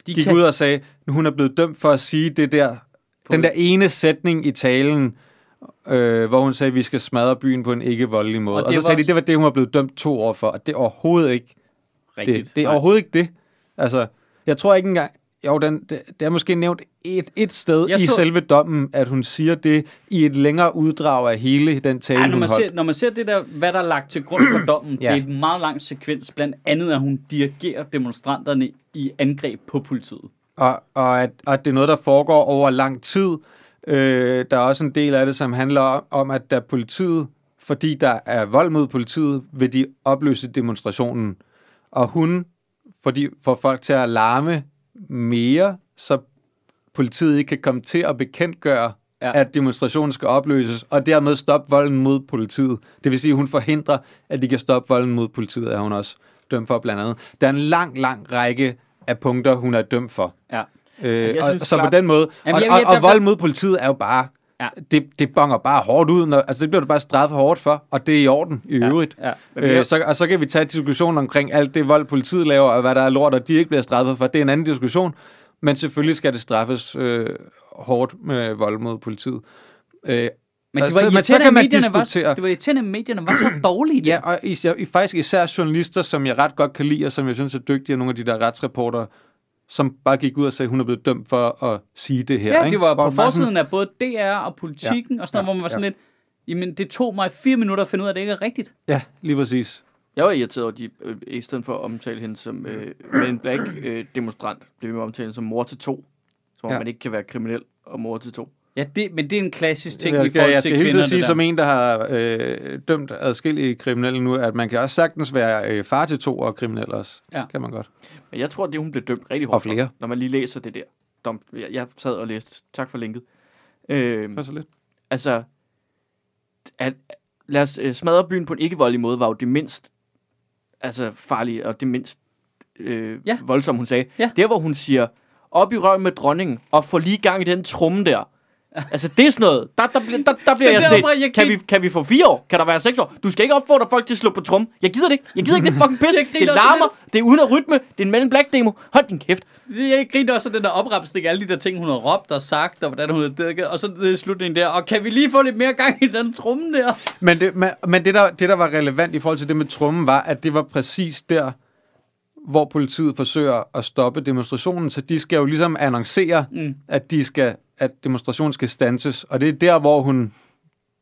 De gik kan, ud og sagde, nu hun er blevet dømt for at sige det der, den der ene sætning i talen, øh, hvor hun sagde, at vi skal smadre byen på en ikke voldelig måde. Og Og, så sagde de, også- det var det, hun var blevet dømt to år for, og det er overhovedet ikke rigtigt. det. Det er Nej. overhovedet ikke det. Altså, jeg tror ikke engang... Jo, den, det, det er måske nævnt et, et sted Jeg i så- selve dommen, at hun siger det i et længere uddrag af hele den tale, Ej, når, hun man holdt. ser, når man ser det der, hvad der er lagt til grund for dommen, Ja. det er et meget lang sekvens, blandt andet at hun dirigerer demonstranterne i angreb på politiet. Og, og, at, og at det er noget, der foregår over lang tid. Øh, der er også en del af det, som handler om, om, at da politiet, fordi der er vold mod politiet, vil de opløse demonstrationen. Og hun, fordi får folk til at larme mere, så politiet ikke kan komme til at bekendtgøre, Ja. at demonstrationen skal opløses, og dermed stoppe volden mod politiet. Det vil sige, at hun forhindrer, at de kan stoppe volden mod politiet, er hun også dømt for blandt andet. Der er en lang, lang række af punkter, hun er dømt for. Ja. Øh, jeg og, synes så klart- på den måde, Jamen, og, jeg- og, jeg- og der- vold mod politiet er jo bare, Ja. det, det bonger bare hårdt ud, når, altså det bliver du bare straffet hårdt for, og det er i orden i øvrigt. Ja. Øh, så, og så kan vi tage diskussionen omkring alt det vold, politiet laver, og hvad der er lort, og de ikke bliver straffet for. Det er en anden diskussion, men selvfølgelig skal det straffes øh, hårdt med vold mod politiet. Øh, Men det var så- men så kan man medierne var, diskutere- det var irriterende, at medierne var så dårlige. Ja, og især, i- faktisk især journalister, som jeg ret godt kan lide, og som jeg synes er dygtige, og nogle af de der retsreporter, som bare gik ud og sagde, at hun er blevet dømt for at sige det her. Ja, ikke? det var Hvor på forsiden af både DR og politikken, ja. og sådan noget, Ja. hvor man var sådan Ja. lidt, jamen det tog mig fire minutter at finde ud af, at det ikke er rigtigt. Ja, lige præcis. Jeg var irriteret over, at de øh, i stedet for at omtale hende som øh, en black øh, demonstrant, blev vi hende som mor til to. Som om Ja. man ikke kan være kriminel og mor til to. Ja, det, men det er en klassisk ting jeg, i forhold jeg til skal helt sige, der. som en, der har øh, dømt adskillige kriminelle nu, at man kan også sagtens være øh, far til to og kriminel også. Ja. Kan man godt. Men jeg tror, at det hun blev dømt rigtig Og hårdt for, flere. når man lige læser det der. Dom, jeg, jeg sad og læste. Tak for linket. Øh, Pas så lidt. altså, at, lad os øh, smadre byen på en ikke-voldelig måde, var jo det mindst altså, farlige og det mindst øh, Ja. voldsomme, hun sagde. Ja. Der, hvor hun siger, op i røven med dronningen, og få lige gang i den tromme der. Altså, det er sådan noget. Der, der, bliver- der, der bliver Det jeg sådan jeg. Kan vi, kan vi få fire år? Kan der være seks år? Du skal ikke opfordre folk til at slå på trum. Jeg gider det ikke. Jeg gider ikke det fucking pis. Det larmer. Det er uden at rytme. Det er en Men in Black demo. Hold din kæft. Jeg griner også af den der opremsning af alle de der ting, hun har råbt og sagt, og hvordan hun har dækket, og så det slutningen der, og kan vi lige få lidt mere gang i den tromme der? Men, det, men, men det, der, det, der var relevant i forhold til det med trummen, var, at det var præcis der, hvor politiet forsøger at stoppe demonstrationen. Så de skal jo ligesom annoncere, Mm. at, de skal, at demonstrationen skal stanses. Og det er der, hvor hun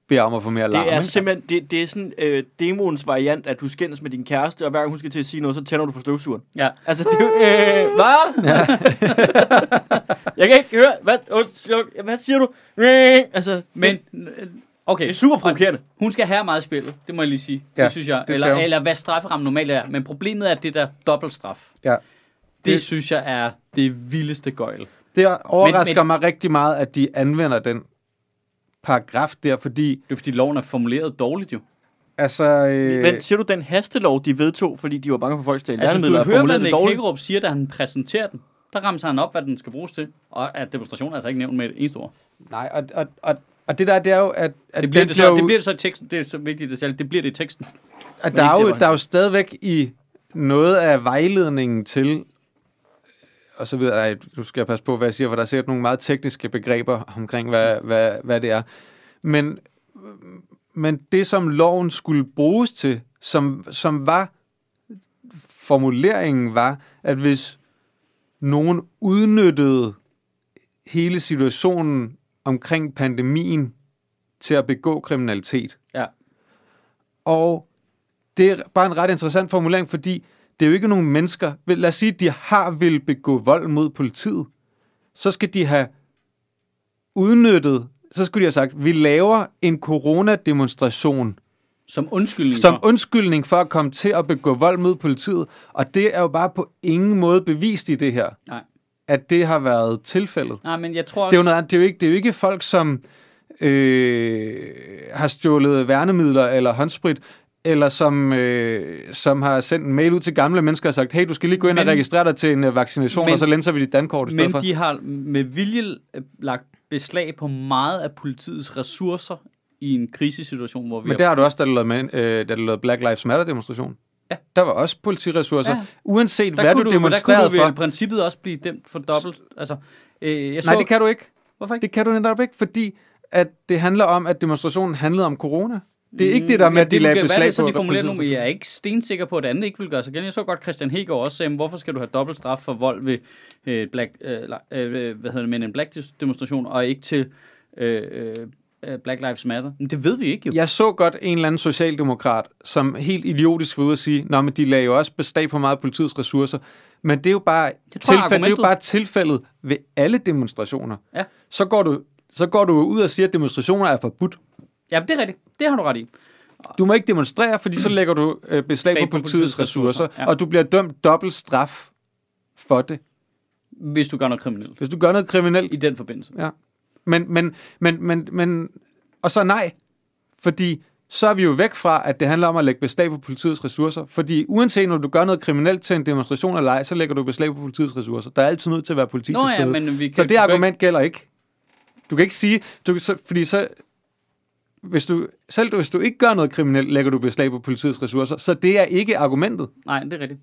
beder om at få mere larm. Det er ikke? simpelthen, det, det er sådan øh, demoens variant, at du skændes med din kæreste, og hver gang hun skal til at sige noget, så tænder du for støvsugeren. Ja. Altså, det, øh, hvad? Ja. jeg kan ikke høre, hvad, hvad siger du? Øh, altså, Men, øh, okay. det er super provokerende. Hun skal have meget spillet, det må jeg lige sige. Ja, det synes jeg. det Eller, hun. eller hvad strafferammen normalt er. Men problemet er det der dobbeltstraf. Ja. Det, det Det- synes jeg er det vildeste gøjl. Det overrasker Men- men, mig rigtig meget, at de anvender den paragraf der, fordi Det er fordi loven er formuleret dårligt jo. altså... Øh, Men siger du, den hastelov, de vedtog, fordi de var bange for folk stjæle Altså, hvis du er hører, hvad Nick? Hækkerup siger, da han præsenterer den, der rammer han op, hvad den skal bruges til. Og at demonstrationen er altså ikke nævnt med et eneste ord. Nej, og, og, og, og det der, det er jo, at, at Det bliver det, så, jo- det bliver det så i teksten. Det er så vigtigt, det, selv. det bliver det i teksten. at der, er jo, der er jo stadigvæk i noget af vejledningen til, og så videre, ej, du skal passe på, hvad jeg siger, for der er sikkert nogle meget tekniske begreber omkring, hvad, hvad, hvad det er. Men, men det, som loven skulle bruges til, som, som var, formuleringen var, at hvis nogen udnyttede hele situationen omkring pandemien til at begå kriminalitet, Ja. og det er bare en ret interessant formulering, fordi det er jo ikke nogen mennesker. Lad os sige, at de har vil begå vold mod politiet. så skal de have udnyttet, så skulle de have sagt, vi laver en coronademonstration Som undskyldning som undskyldning for at komme til at begå vold mod politiet, og det er jo bare på ingen måde bevist i det her, Nej. at det har været tilfældet. Nej, men jeg tror også... Det er jo, noget, det er jo, ikke, det er jo ikke folk, som øh, har stjålet værnemidler eller håndsprit, eller som, øh, som har sendt en mail ud til gamle mennesker og sagt, hey, du skal lige gå ind Men- og registrere dig til en uh, vaccination, Men- og så lænser vi dit dankort i stedet Men for. de har med vilje øh, lagt beslag på meget af politiets ressourcer i en krisesituation, hvor vi Men det har du også, da du lavede, med, øh, da du lavede Black Lives Matter demonstration. Ja. Der var også politiressourcer. Ja. Uanset der hvad du du, der kunne demonstrerede du for. i princippet også blive dømt for dobbelt. Altså, øh, jeg så, Nej, det kan du ikke. Hvorfor ikke? Det kan du netop ikke, fordi at det handler om, at demonstrationen handlede om corona. Det er ikke det der med, at de det lagde kan være, beslag det er så på. de formulerer nu, men jeg er ikke stensikker på, at andet ikke vil gøre sig igen. Jeg så godt, Christian Hegård også sagde, hvorfor skal du have dobbelt straf for vold ved øh, Black, øh, øh, hvad hedder det, men en Black demonstration, og ikke til øh, øh, Black Lives Matter? Men det ved vi ikke jo. Jeg så godt en eller anden socialdemokrat, som helt idiotisk var ude at sige, Nå, men de lagde jo også beslag på meget politiets ressourcer. Men det er jo bare, Det tror jeg er tilfælde, det er jo bare tilfældet ved alle demonstrationer. Ja. Så går du så går du ud og siger, at demonstrationer er forbudt. Ja, det er rigtigt. Det har du ret i. Du må ikke demonstrere, fordi så lægger du øh, beslag på, politiets, politiets ressourcer, ja. og du bliver dømt dobbelt straf for det, Hvis du gør noget kriminelt hvis du gør noget kriminelt. i den forbindelse. Ja. Men, men, men, men, men, og så nej, fordi så er vi jo væk fra, at det handler om at lægge beslag på politiets ressourcer. Fordi uanset når du gør noget kriminelt til en demonstration eller ej, så lægger du beslag på politiets ressourcer. Der er altid nødt til at være politi Nå til ja, stede. men vi kan, så det argument gælder ikke. Du kan ikke sige, du, så, fordi så, hvis du, selv hvis du ikke gør noget kriminelt, lægger du beslag på politiets ressourcer. Så det er ikke argumentet. Nej, det er rigtigt.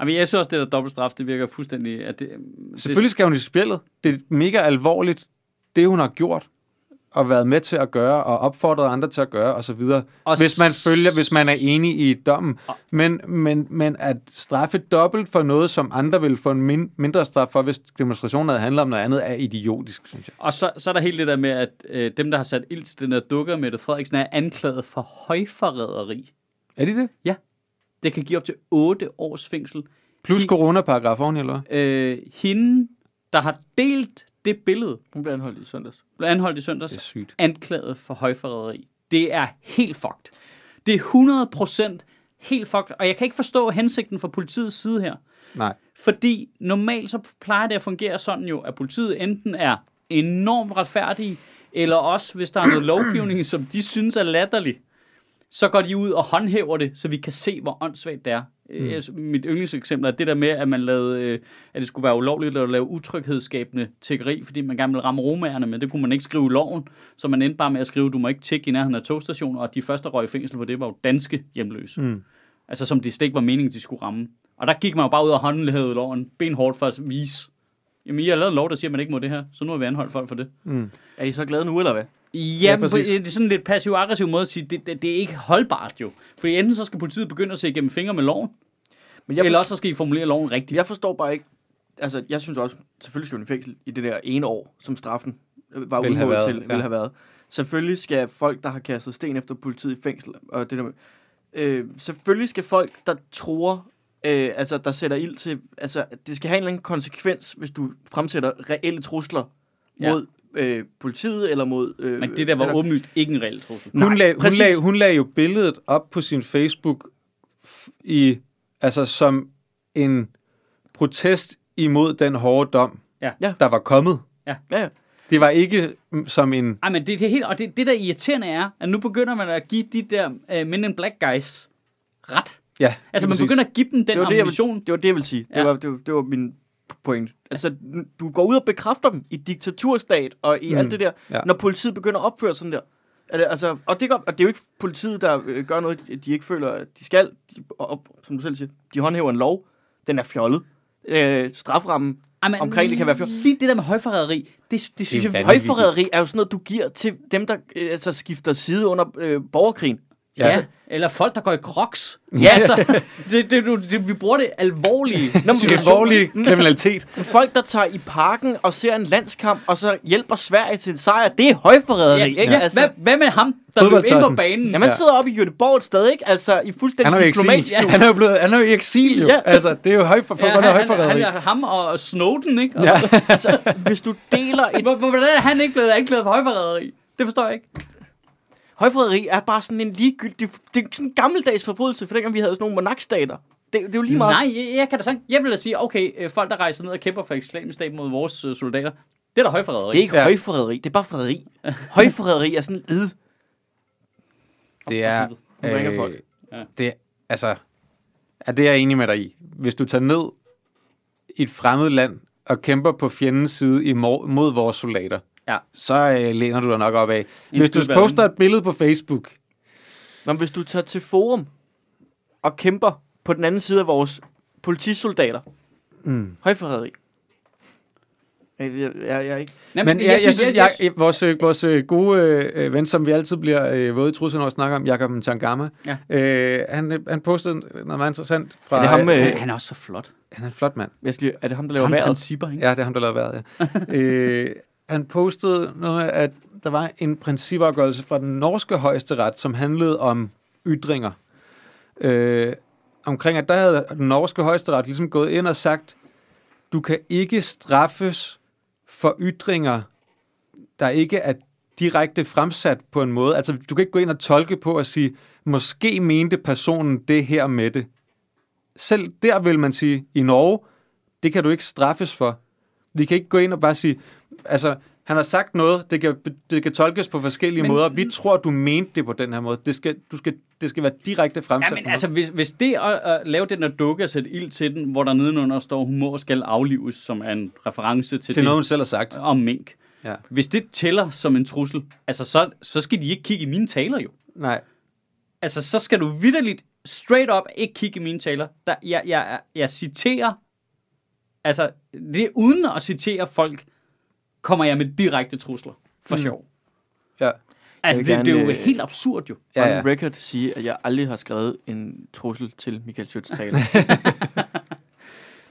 Jamen, jeg synes også, det der dobbelt straf, det virker fuldstændig... At det, Selvfølgelig skal hun i spillet. Det er mega alvorligt, det hun har gjort og været med til at gøre, og opfordret andre til at gøre, osv. Og Hvis man følger, hvis man er enig i dommen. Men, men, men at straffe dobbelt for noget, som andre vil få en min, mindre straf for, hvis demonstrationen havde handlet om noget andet, er idiotisk, synes jeg. Og så, så er der helt det der med, at øh, dem, der har sat ild til den der dukker, Mette Frederiksen, er anklaget for højforræderi. Er de det? Det kan give op til 8 års fængsel. Plus coronaparagraf oven, eller hvad? Øh, hende, der har delt det billede, Hun blev anholdt i søndags. blev anholdt i søndags, Det er sygt. anklaget for højforræderi. Det er helt fucked. Det er 100% helt fucked, og jeg kan ikke forstå hensigten fra politiets side her. Nej. Fordi normalt så plejer det at fungere sådan jo, at politiet enten er enormt retfærdige, eller også, hvis der er noget lovgivning, som de synes er latterlig, så går de ud og håndhæver det, så vi kan se, hvor åndssvagt det er. Mm. Mit yndlingseksempel er det der med, at man lavede, øh, at det skulle være ulovligt at lave utryghedsskabende tiggeri, fordi man gerne ville ramme romærerne, men det kunne man ikke skrive i loven, så man endte bare med at skrive, du må ikke tigge i nærheden af togstationer, og de første, der røg i fængsel på det, var jo danske hjemløse. Mm. Altså som det slet ikke var meningen, de skulle ramme. Og der gik man jo bare ud og håndhævede loven benhårdt for at vise, jamen I har lavet en lov, der siger, at man ikke må det her, så nu har vi anholdt folk for det. Mm. Er I så glade nu, eller hvad? Ja, Ja, det er sådan lidt passiv-aggressiv måde at sige, det, det, det er ikke holdbart jo. Fordi enten så skal politiet begynde at se igennem fingre med loven, Men jeg jeg, eller for, også så skal I formulere loven rigtigt. jeg forstår bare ikke... Altså, jeg synes også, selvfølgelig skal hun i fængsel i det der ene år, som straffen øh, var Ville have udmålt været, til, ja. ville have været. Selvfølgelig skal folk, der har kastet sten efter politiet i fængsel, og det der med, øh, selvfølgelig skal folk, der tror, øh, altså der sætter ild til, altså det skal have en eller anden konsekvens, hvis du fremsætter reelle trusler Ja. mod øh, politiet, eller mod... Øh, Men det der var eller- åbenlyst ikke en reel trussel. Hun, Nej, lag, hun, lag, hun lagde jo billedet op på sin Facebook i, altså som en protest imod den hårde dom, Ja. Ja. der var kommet. Ja, ja. Det var ikke mm, som en... Ej, men det, det er helt, og det, det der irriterende er, at nu begynder man at give de der uh, Men in Black guys ret. Ja, Altså man præcis. begynder at give dem den Det var det, jeg. Det var det, jeg ville sige. Det, Ja. var, det, var, det var min point. Altså, du går ud og bekræfter dem i diktaturstat og i mm. alt det der, Ja. når politiet begynder at opføre sådan der. Er det, altså, og, det, gør, og det er jo ikke politiet, der øh, gør noget, de ikke føler, at de skal. De, og, som du selv siger, de håndhæver en lov. Den er fjollet. Øh, straframmen Ej, men omkring det kan være fjollet. Lige det der med højforræderi, det, det synes Det er jeg... Højforræderi er jo sådan noget, du giver til dem, der øh, altså, skifter side under øh, borgerkrigen. Ja. Ja, eller folk, der går i crocs. Ja, altså, det, det, det, det, vi bruger det alvorlige er alvorlig kriminalitet. Folk, der tager i parken og ser en landskamp, og så hjælper Sverige til en sejr, det er højforræderi, Ja, ikke? ja. Altså, hvad, hvad med ham, der løb ind på banen? Ja, man sidder oppe i Göteborg et sted, ikke? Altså, i Han fuldstændig er diplomatisk... Ja. Han er jo, blevet, han er jo i eksil, jo. Ja. Altså, det er jo høj for, ja, han, han, højforræderi. han, er ham og Snowden, ikke? Og Ja. så, Altså, hvis du deler et... Hvor- Hvordan er han ikke blevet anklaget for højforræderi? Det forstår jeg ikke. Højforræderi er bare sådan en ligegyldig... Det er sådan en gammeldags forbrydelse, for dengang vi havde sådan nogle monarkstater. Det, det er jo lige meget... Nej, jeg, jeg kan da sagt, jeg vil da sige, okay, øh, folk, der rejser ned og kæmper for islamisk stat mod vores øh, soldater, det er da højforræderi. Det er ikke Ja. højforræderi, det er bare forræderi. højforræderi er sådan en id. Det er... Ringer folk. Ja. Det, altså, er det er jeg enig med dig i. Hvis du tager ned i et fremmed land og kæmper på fjendens side imod, mod vores soldater, Ja. så øh, læner du dig nok op af. Hvis du poster et billede på Facebook, Nå, hvis du tager til forum og kæmper på den anden side af vores politisoldater. Mm. Højforræderi. Jeg, jeg, jeg, jeg ikke... Nej, Men jeg, jeg, jeg, synes, jeg, jeg, vores, øh, vores øh, gode øh, ven, som vi altid bliver øh, våde i trussen over at snakke om, Jakob Tangama, Ja. øh, han, øh, han postede noget meget interessant fra... Er det ham, øh, øh, han, han er også så flot. han er en flot mand. Jeg skal, er det ham, der laver vejret? principper, ikke? Ja, det er ham, der lavede vejret, ja. øh, han postede noget med, at der var en principafgørelse fra den norske højesteret, som handlede om ytringer. Øh, omkring, at der havde den norske højesteret ligesom gået ind og sagt, du kan ikke straffes for ytringer, der ikke er direkte fremsat på en måde. Altså, du kan ikke gå ind og tolke på og sige, måske mente personen det her med det. Selv der vil man sige, i Norge, det kan du ikke straffes for. Vi kan ikke gå ind og bare sige, altså, han har sagt noget, det kan, det kan tolkes på forskellige Men- måder. Vi tror, du mente det på den her måde. Det skal, du skal, det skal være direkte fremsat. Ja, men altså, hvis, hvis det at, at lave den der dukke og sætte ild til den, hvor der nedenunder står, humor skal aflives, som er en reference til, til det noget, hun selv har sagt. om mink. Ja. Hvis det tæller som en trussel, altså så, så skal de ikke kigge i mine taler jo. Nej. Altså, så skal du vidderligt straight up ikke kigge i mine taler. Der, jeg, jeg, jeg citerer, altså, det er uden at citere folk, kommer jeg med direkte trusler. For Mm. sjov. Ja. Altså, det, det er jo gerne, øh, helt absurd jo. Ja, Ja. On record sige, at jeg aldrig har skrevet en trussel til Michael Schøtz tale.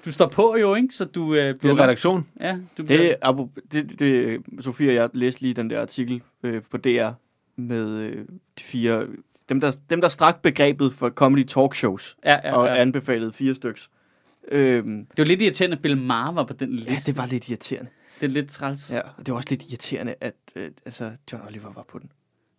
Du står på jo, ikke? Så du øh, Du bliver... er redaktion. Ja, du bliver... Det, er- det, det, Sofie og jeg læste lige den der artikel øh, på DR med øh, de fire, dem der, dem der strak begrebet for comedy talk shows, ja, ja, og ja. anbefalede fire styks. Øhm, Det var lidt irriterende, at Bill Maher var på den liste. ja, det var lidt irriterende. Det er lidt træls. Ja, og det var også lidt irriterende, at øh, altså, John Oliver var på den.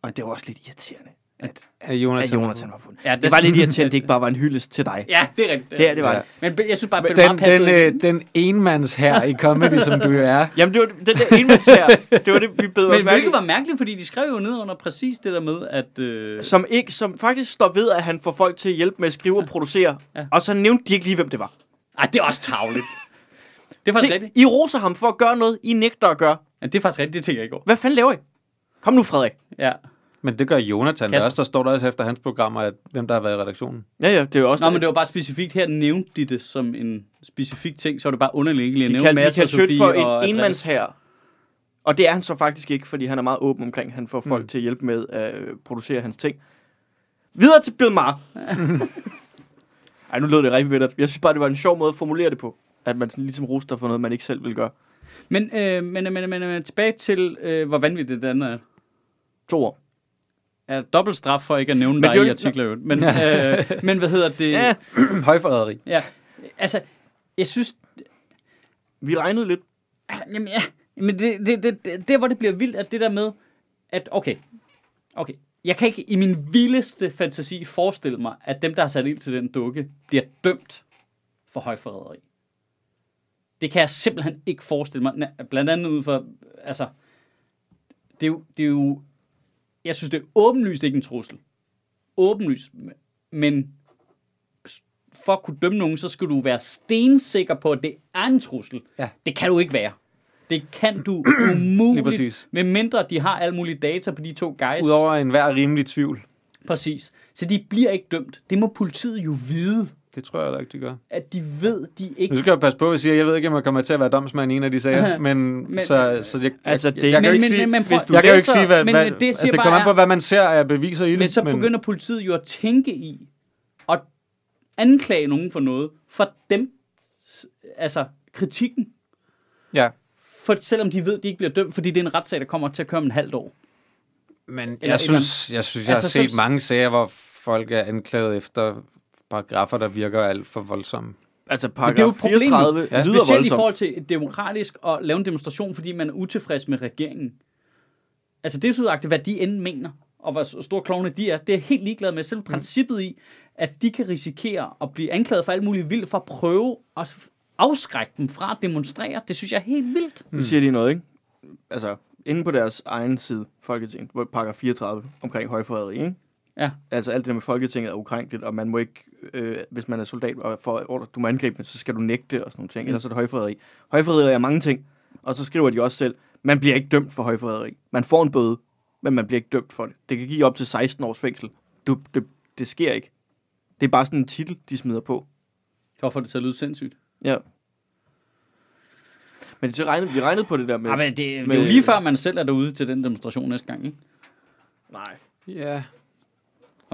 Og det var også lidt irriterende, at, At Jonathan, at Jonathan var på den. Ja, Det var lidt irriterende, at det ikke bare var en hyldest til dig. Ja, det er rigtigt. Det, er- det var Ja. det. Men jeg synes bare, at Den, den, øh, den enmands her i comedy, som du er. Jamen, det var den der enmands her. Det var det, vi bed Men hvilket var mærkeligt, fordi de skrev jo ned under præcis det der med, at... Øh, som, ikke, som faktisk står ved, at han får folk til at hjælpe med at skrive og producere. Ja. Ja. Og så nævnte de ikke lige, hvem det var. ej, det er også tavligt. Det er faktisk Se, rigtigt. I roser ham for at gøre noget, I nægter at gøre. Ja, det er faktisk rigtigt, det tænker jeg ikke over. Hvad fanden laver I? Kom nu, Frederik. Ja. Men det gør Jonathan Kasper. også. Der står der også efter hans programmer, at hvem der har været i redaktionen. Ja, ja, det er jo også... Nå, men det var bare specifikt. Her nævnte de det som en specifik ting, så var det bare underligt egentlig at de nævne kaldte Mads og Sofie for og en Andreas. enmands her. Og det er han så faktisk ikke, fordi han er meget åben omkring, at han får folk Mm. til at hjælpe med at øh, producere hans ting. Videre til Bill Maher. Ej, nu lød det rigtig bittert. Jeg synes bare, det var en sjov måde at formulere det på. At man sådan ligesom ruster for noget, man ikke selv vil gøre. Men, øh, men, men, men, men tilbage til, øh, hvor vanvittigt det andet er. To år. Er dobbelt straf for ikke at nævne Men dig det jo i ikke- artikler. Men, øh, men hvad hedder det? Ja, Højforræderi. ja. Altså, jeg synes, vi regnede lidt. Jamen ja, men det, det, det, det, der hvor det bliver vildt, at det der med, at okay, okay, jeg kan ikke i min vildeste fantasi forestille mig, at dem, der har sat ild til den dukke, bliver dømt for højforræderi. Det kan jeg simpelthen ikke forestille mig. Blandt andet ud for, altså, det er jo, det er jo jeg synes, det er åbenlyst ikke en trussel. Åbenlyst. Men for at kunne dømme nogen, så skal du være stensikker på, at det er en trussel. Ja. Det kan du ikke være. Det kan du umuligt, med mindre de har alle mulige data på de to guys. Udover enhver rimelig tvivl. Præcis. Så de bliver ikke dømt. Det må politiet jo vide. Det tror jeg heller ikke, de gør. At de ved, de Nu ikke... skal jeg passe på at sige, at jeg ved ikke, om jeg kommer til at være domsmand i en af de sager, men, Men- så, så jeg, Altså, jeg, det- jeg, jeg, kan jo men, ikke men, sige, men, men, hvis prøv- du jeg kan jo ikke læser- sige, hvad, men, hvad, det, jeg altså, siger det kommer an på, hvad man ser af beviser i det. Men så begynder politiet jo at tænke i at anklage nogen for noget, for dem, altså kritikken, Ja, for selvom de ved, at de ikke bliver dømt, fordi det er en retssag, der kommer til at køre om en halvt år. men Eller jeg et synes, jeg synes, jeg har Altså, set så- mange sager, hvor folk er anklaget efter paragrafer, der virker alt for voldsomme. Altså, Men det er jo paragraf problemet. 34 Ja. ja. lyder Specielt i voldsomt. forhold til demokratisk at lave en demonstration, fordi man er utilfreds med regeringen. Altså det er så hvad de end mener, og hvor store klovne de er, det er jeg helt ligeglad med. Selv princippet i, at de kan risikere at blive anklaget for alt muligt vildt, for at prøve at afskrække dem fra at demonstrere, det synes jeg er helt vildt. Nu siger de noget, ikke? Altså, inde på deres egen side, Folketinget, hvor paragraf 34 omkring højforræderi, ikke? Ja. Altså alt det der med Folketinget er ukrænkeligt, og man må ikke, øh, hvis man er soldat og får ordre, du må angribe dem, så skal du nægte og sådan nogle ting, mm. ellers er det højforræderi. Højforræderi er mange ting, og så skriver de også selv, man bliver ikke dømt for højforræderi. Man får en bøde, men man bliver ikke dømt for det. Det kan give op til 16 års fængsel. Du, det, det sker ikke. Det er bare sådan en titel, de smider på. For at få det til at lyde sindssygt. Ja. Men de, regnede, de regnede på det der med... Ja, men det, det er med- jo lige før, man selv er derude til den demonstration næste gang, ikke? Nej. Ja,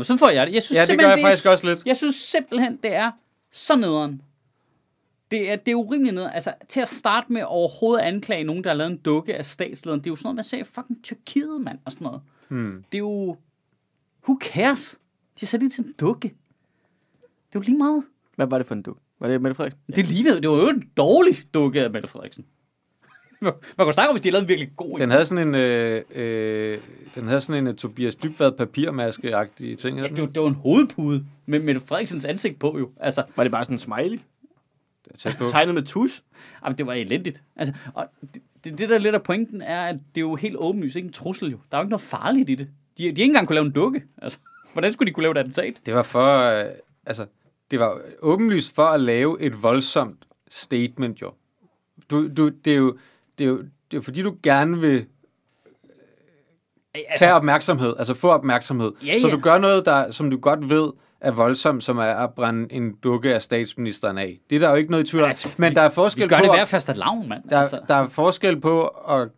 Og sådan får jeg det. Jeg synes ja det gør simpelthen, jeg faktisk er, også lidt. Jeg synes simpelthen, det er så nederen. Det er, det er urimeligt nederen. Altså, til at starte med overhovedet anklage nogen, der har lavet en dukke af statslederen, det er jo sådan noget, man ser i fucking Tyrkiet, mand, og sådan noget. Hmm. Det er jo... Who cares? De har sat det til en dukke. Det er jo lige meget. Hvad var det for en du? Var det Mette Frederiksen? Det lignede, det var jo en dårlig dukke af Mette Frederiksen. Man kunne snakke om, hvis de havde lavet en virkelig god en. Den havde sådan en, øh, øh, den havde sådan en uh, Tobias Dybvad papirmaske-agtig ting. Ja, det, var, det var en hovedpude med Mette Frederiksens ansigt på jo. Altså, Var det bare sådan en smiley? på. Tegnet med tus? Jamen, det var elendigt. Altså, og det, det, det, der lidt af pointen er, at det er jo helt åbenlyst ikke en trussel jo. Der er jo ikke noget farligt i det. De, de ikke engang kunne lave en dukke. Altså, hvordan skulle de kunne lave et attentat? Det var for, øh, altså, det var åbenlyst for at lave et voldsomt statement, jo. Du, du, det, er jo det, er jo, det er fordi, du gerne vil Altså, tage opmærksomhed, altså få opmærksomhed. Ja, Så ja. du gør noget, der, som du godt ved er voldsomt, som er at brænde en dukke af statsministeren af. Det er der jo ikke noget i tvivl om. Altså, Men der er vi forskel gør på... det at- hver faste lavn, mand. Der, altså, der er forskel på at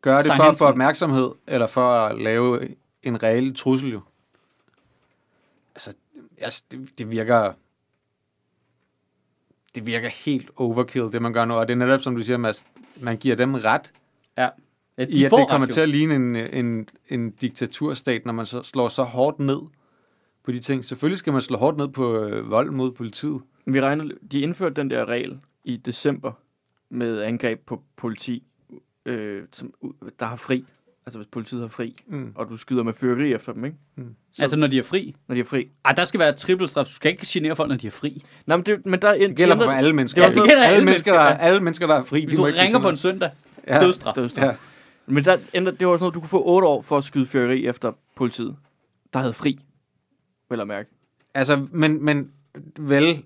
gøre det for at få opmærksomhed, eller for at lave en reel trussel jo. Altså, altså det, det virker... Det virker helt overkill, det man gør nu. Og det er netop, som du siger, Mads, man giver dem ret ja. Ja, de i, at det kommer ret, til at ligne en, en, en diktaturstat, når man så slår så hårdt ned på de ting. Selvfølgelig skal man slå hårdt ned på øh, vold mod politiet. Vi regner, de indførte den der regel i december med angreb på politi, øh, som, der har fri. Altså hvis politiet har fri, Mm. og du skyder med fyrkeri efter dem, ikke? Så, Altså, når de er fri. når de har fri. Ej, der skal være trippelstraf. Du skal ikke genere folk, når de er fri. Nå, men, det, men der Det gælder for alle mennesker. Det var det gælder alle, alle mennesker, der, ja. alle mennesker, der er fri. Hvis de du må ikke ringer på en søndag, noget. dødsstraf. Dødsstraf. Ja. Men der ændrer, det var sådan noget, du kunne få 8 år for at skyde fyrkeri efter politiet, der havde fri. Vel at mærke. Altså, men, men vel,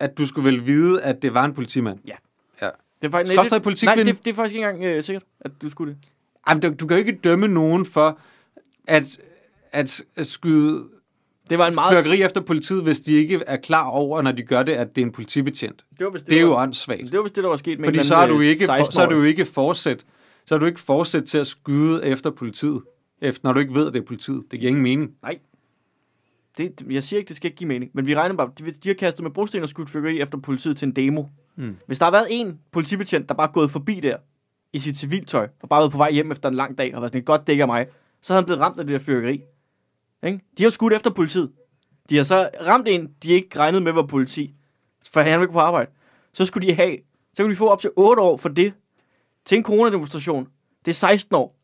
at du skulle vel vide, at det var en politimand. Ja. ja. Det er faktisk, Skal også noget politikvinde? Nej, det, det er faktisk ikke engang øh, sikkert, at du skulle det. Jamen, du, du kan jo ikke dømme nogen for at, at, at skyde Det var en meget... fyrkeri efter politiet, hvis de ikke er klar over, når de gør det, at det er en politibetjent. Det var, hvis det, Det er jo var, åndssvagt. det var vist det, der var sket med Fordi så er du ikke, øh, for, så er du 16-årig. jo ikke fortsat, så er du ikke fortsat til at skyde efter politiet, efter, når du ikke ved, at det er politiet. Det giver ingen mening. Det, jeg siger ikke, det skal ikke give mening. Men vi regner bare, de, de har kastet med brosten og skudt fyrkeri efter politiet til en demo. Mm. Hvis der har været en politibetjent, der bare er gået forbi der i sit civiltøj, og bare været på vej hjem efter en lang dag, og var sådan et godt dæk af mig, så havde han blevet ramt af det der fyrkeri. Ikke? De har skudt efter politiet. De har så ramt en, de ikke regnede med var politi, for han var ikke på arbejde. Så skulle de have, så kunne de få op til 8 år for det, til en coronademonstration. Det er 16 år.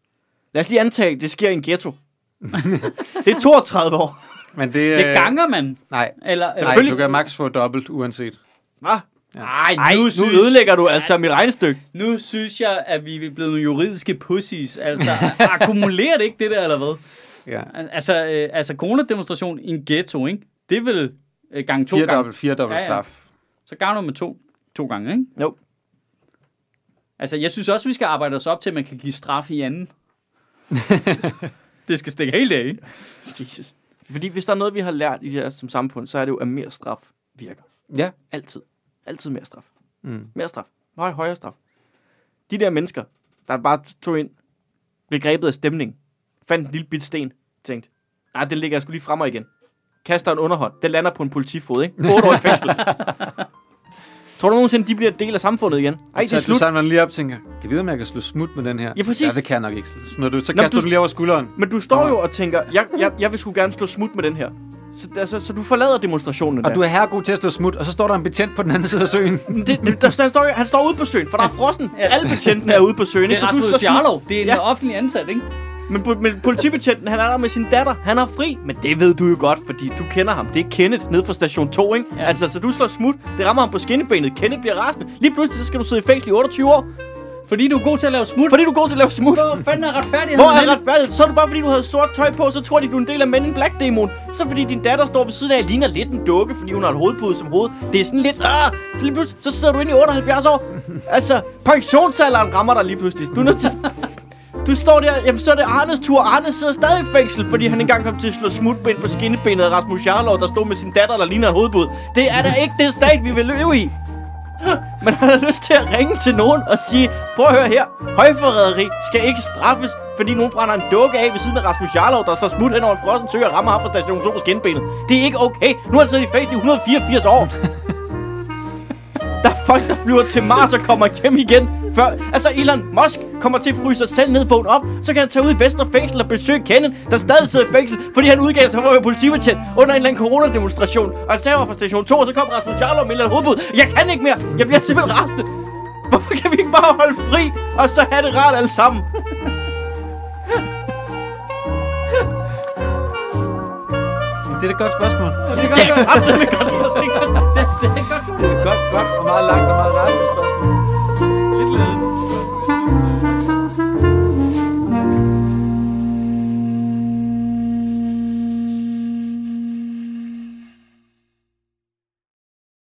Lad os lige antage, at det sker i en ghetto. det er 32 år. Men det, Det ganger man. Nej, Eller, nej, Selvfølgelig. du kan max få dobbelt, uanset. Hvad? Ej, Ej, nu, nu synes, ødelægger du altså mit regnestykke. nu synes jeg, at vi er blevet nogle juridiske pussies. Altså, akkumulerer det ikke det der, eller hvad? Ja. Altså, øh, altså coronademonstration i en ghetto, ikke? Det er vel øh, gange to Fire gange. dobbelt, fire dobbelt Ja, ja. straf. Så gavner med to, to gange, ikke? Jo. Altså, jeg synes også, vi skal arbejde os op til, at man kan give straf i anden. det skal stikke helt af, ikke? Jesus. Fordi hvis der er noget, vi har lært i det her som samfund, så er det jo, at mere straf virker. Ja. Altid. Altid mere straf. Mm. Mere straf. Høj, højere straf. De der mennesker, der bare tog ind, blev grebet af stemning, fandt en lille bit sten, tænkte, nej, det ligger jeg skulle lige fremme igen. Kaster en underhånd, det lander på en politifod, ikke? 8 år i fængsel. Tror du nogensinde, de bliver en del af samfundet igen? Ej, det er Så slut. samler den lige op tænker, kan vide, om jeg kan slå smut med den her? Ja, præcis. Ja, det kan jeg nok ikke. Så, smider du, så Nå, kaster du- du, den lige over skulderen. Men du står jo og tænker, jeg, jeg, jeg vil sgu gerne slå smut med den her. Så, altså, så du forlader demonstrationen Og der. du er herregod til at slå smut, og så står der en betjent på den anden side af søen. Det, det, der, der står, han står ude på søen, for der er frossen. Ja. Alle betjentene er ude på søen. Det ikke? er Så du smut. Jarlov. Det er en Ja. offentlig ansat, ikke? Men, men politibetjenten, han er der med sin datter. Han er fri. Men det ved du jo godt, fordi du kender ham. Det er Kenneth nede fra station 2, ikke? Ja. Altså, så du slår smut. Det rammer ham på skinnebenet. Kenneth bliver rasende. Lige pludselig, så skal du sidde i fængsel i 28 år. Fordi du er god til at lave smut. Fordi du er god til at lave smut. Hvor fanden er retfærdigheden? Hvor er retfærdigt? Så er det bare fordi, du havde sort tøj på, så tror de, du er en del af Men in Black demoen. Så fordi din datter står ved siden af, ligner lidt en dukke, fordi hun har et hovedpude som hoved. Det er sådan lidt, ah, så lige pludselig, så sidder du inde i 78 år. Altså, pensionsalderen rammer dig lige pludselig. Du er nødt til... Du står der, jamen så er det Arnes tur. Arne sidder stadig i fængsel, fordi han engang kom til at slå smutben på skinnebenet af Rasmus Jarlov, der stod med sin datter, der ligner et hovedbud. Det er da ikke det stat, vi vil leve i. Man havde lyst til at ringe til nogen og sige, prøv at høre her, højforræderi skal ikke straffes, fordi nogen brænder en dukke af ved siden af Rasmus Jarlov, der står smut hen over en frossen sø og rammer ham fra station 2 på skinbenet. Det er ikke okay. Nu har han siddet i fængsel i 184 år. Der er folk, der flyver til Mars og kommer hjem igen. Før, altså Elon Musk kommer til at fryse sig selv ned, vågne op, så kan han tage ud i Vestre Fængsel og besøge Kenneth, der stadig sidder i fængsel, fordi han udgav sig for at være politibetjent under en eller anden coronademonstration. Og han sagde fra station 2, og så kom Rasmus Jarlov med en eller hovedbud. Jeg kan ikke mere. Jeg bliver simpelthen rastet. Hvorfor kan vi ikke bare holde fri, og så have det rart alle sammen? Det er et godt spørgsmål. Ja, det er et godt spørgsmål. Det er et godt spørgsmål. Det er et godt og meget langt og meget rart spørgsmål.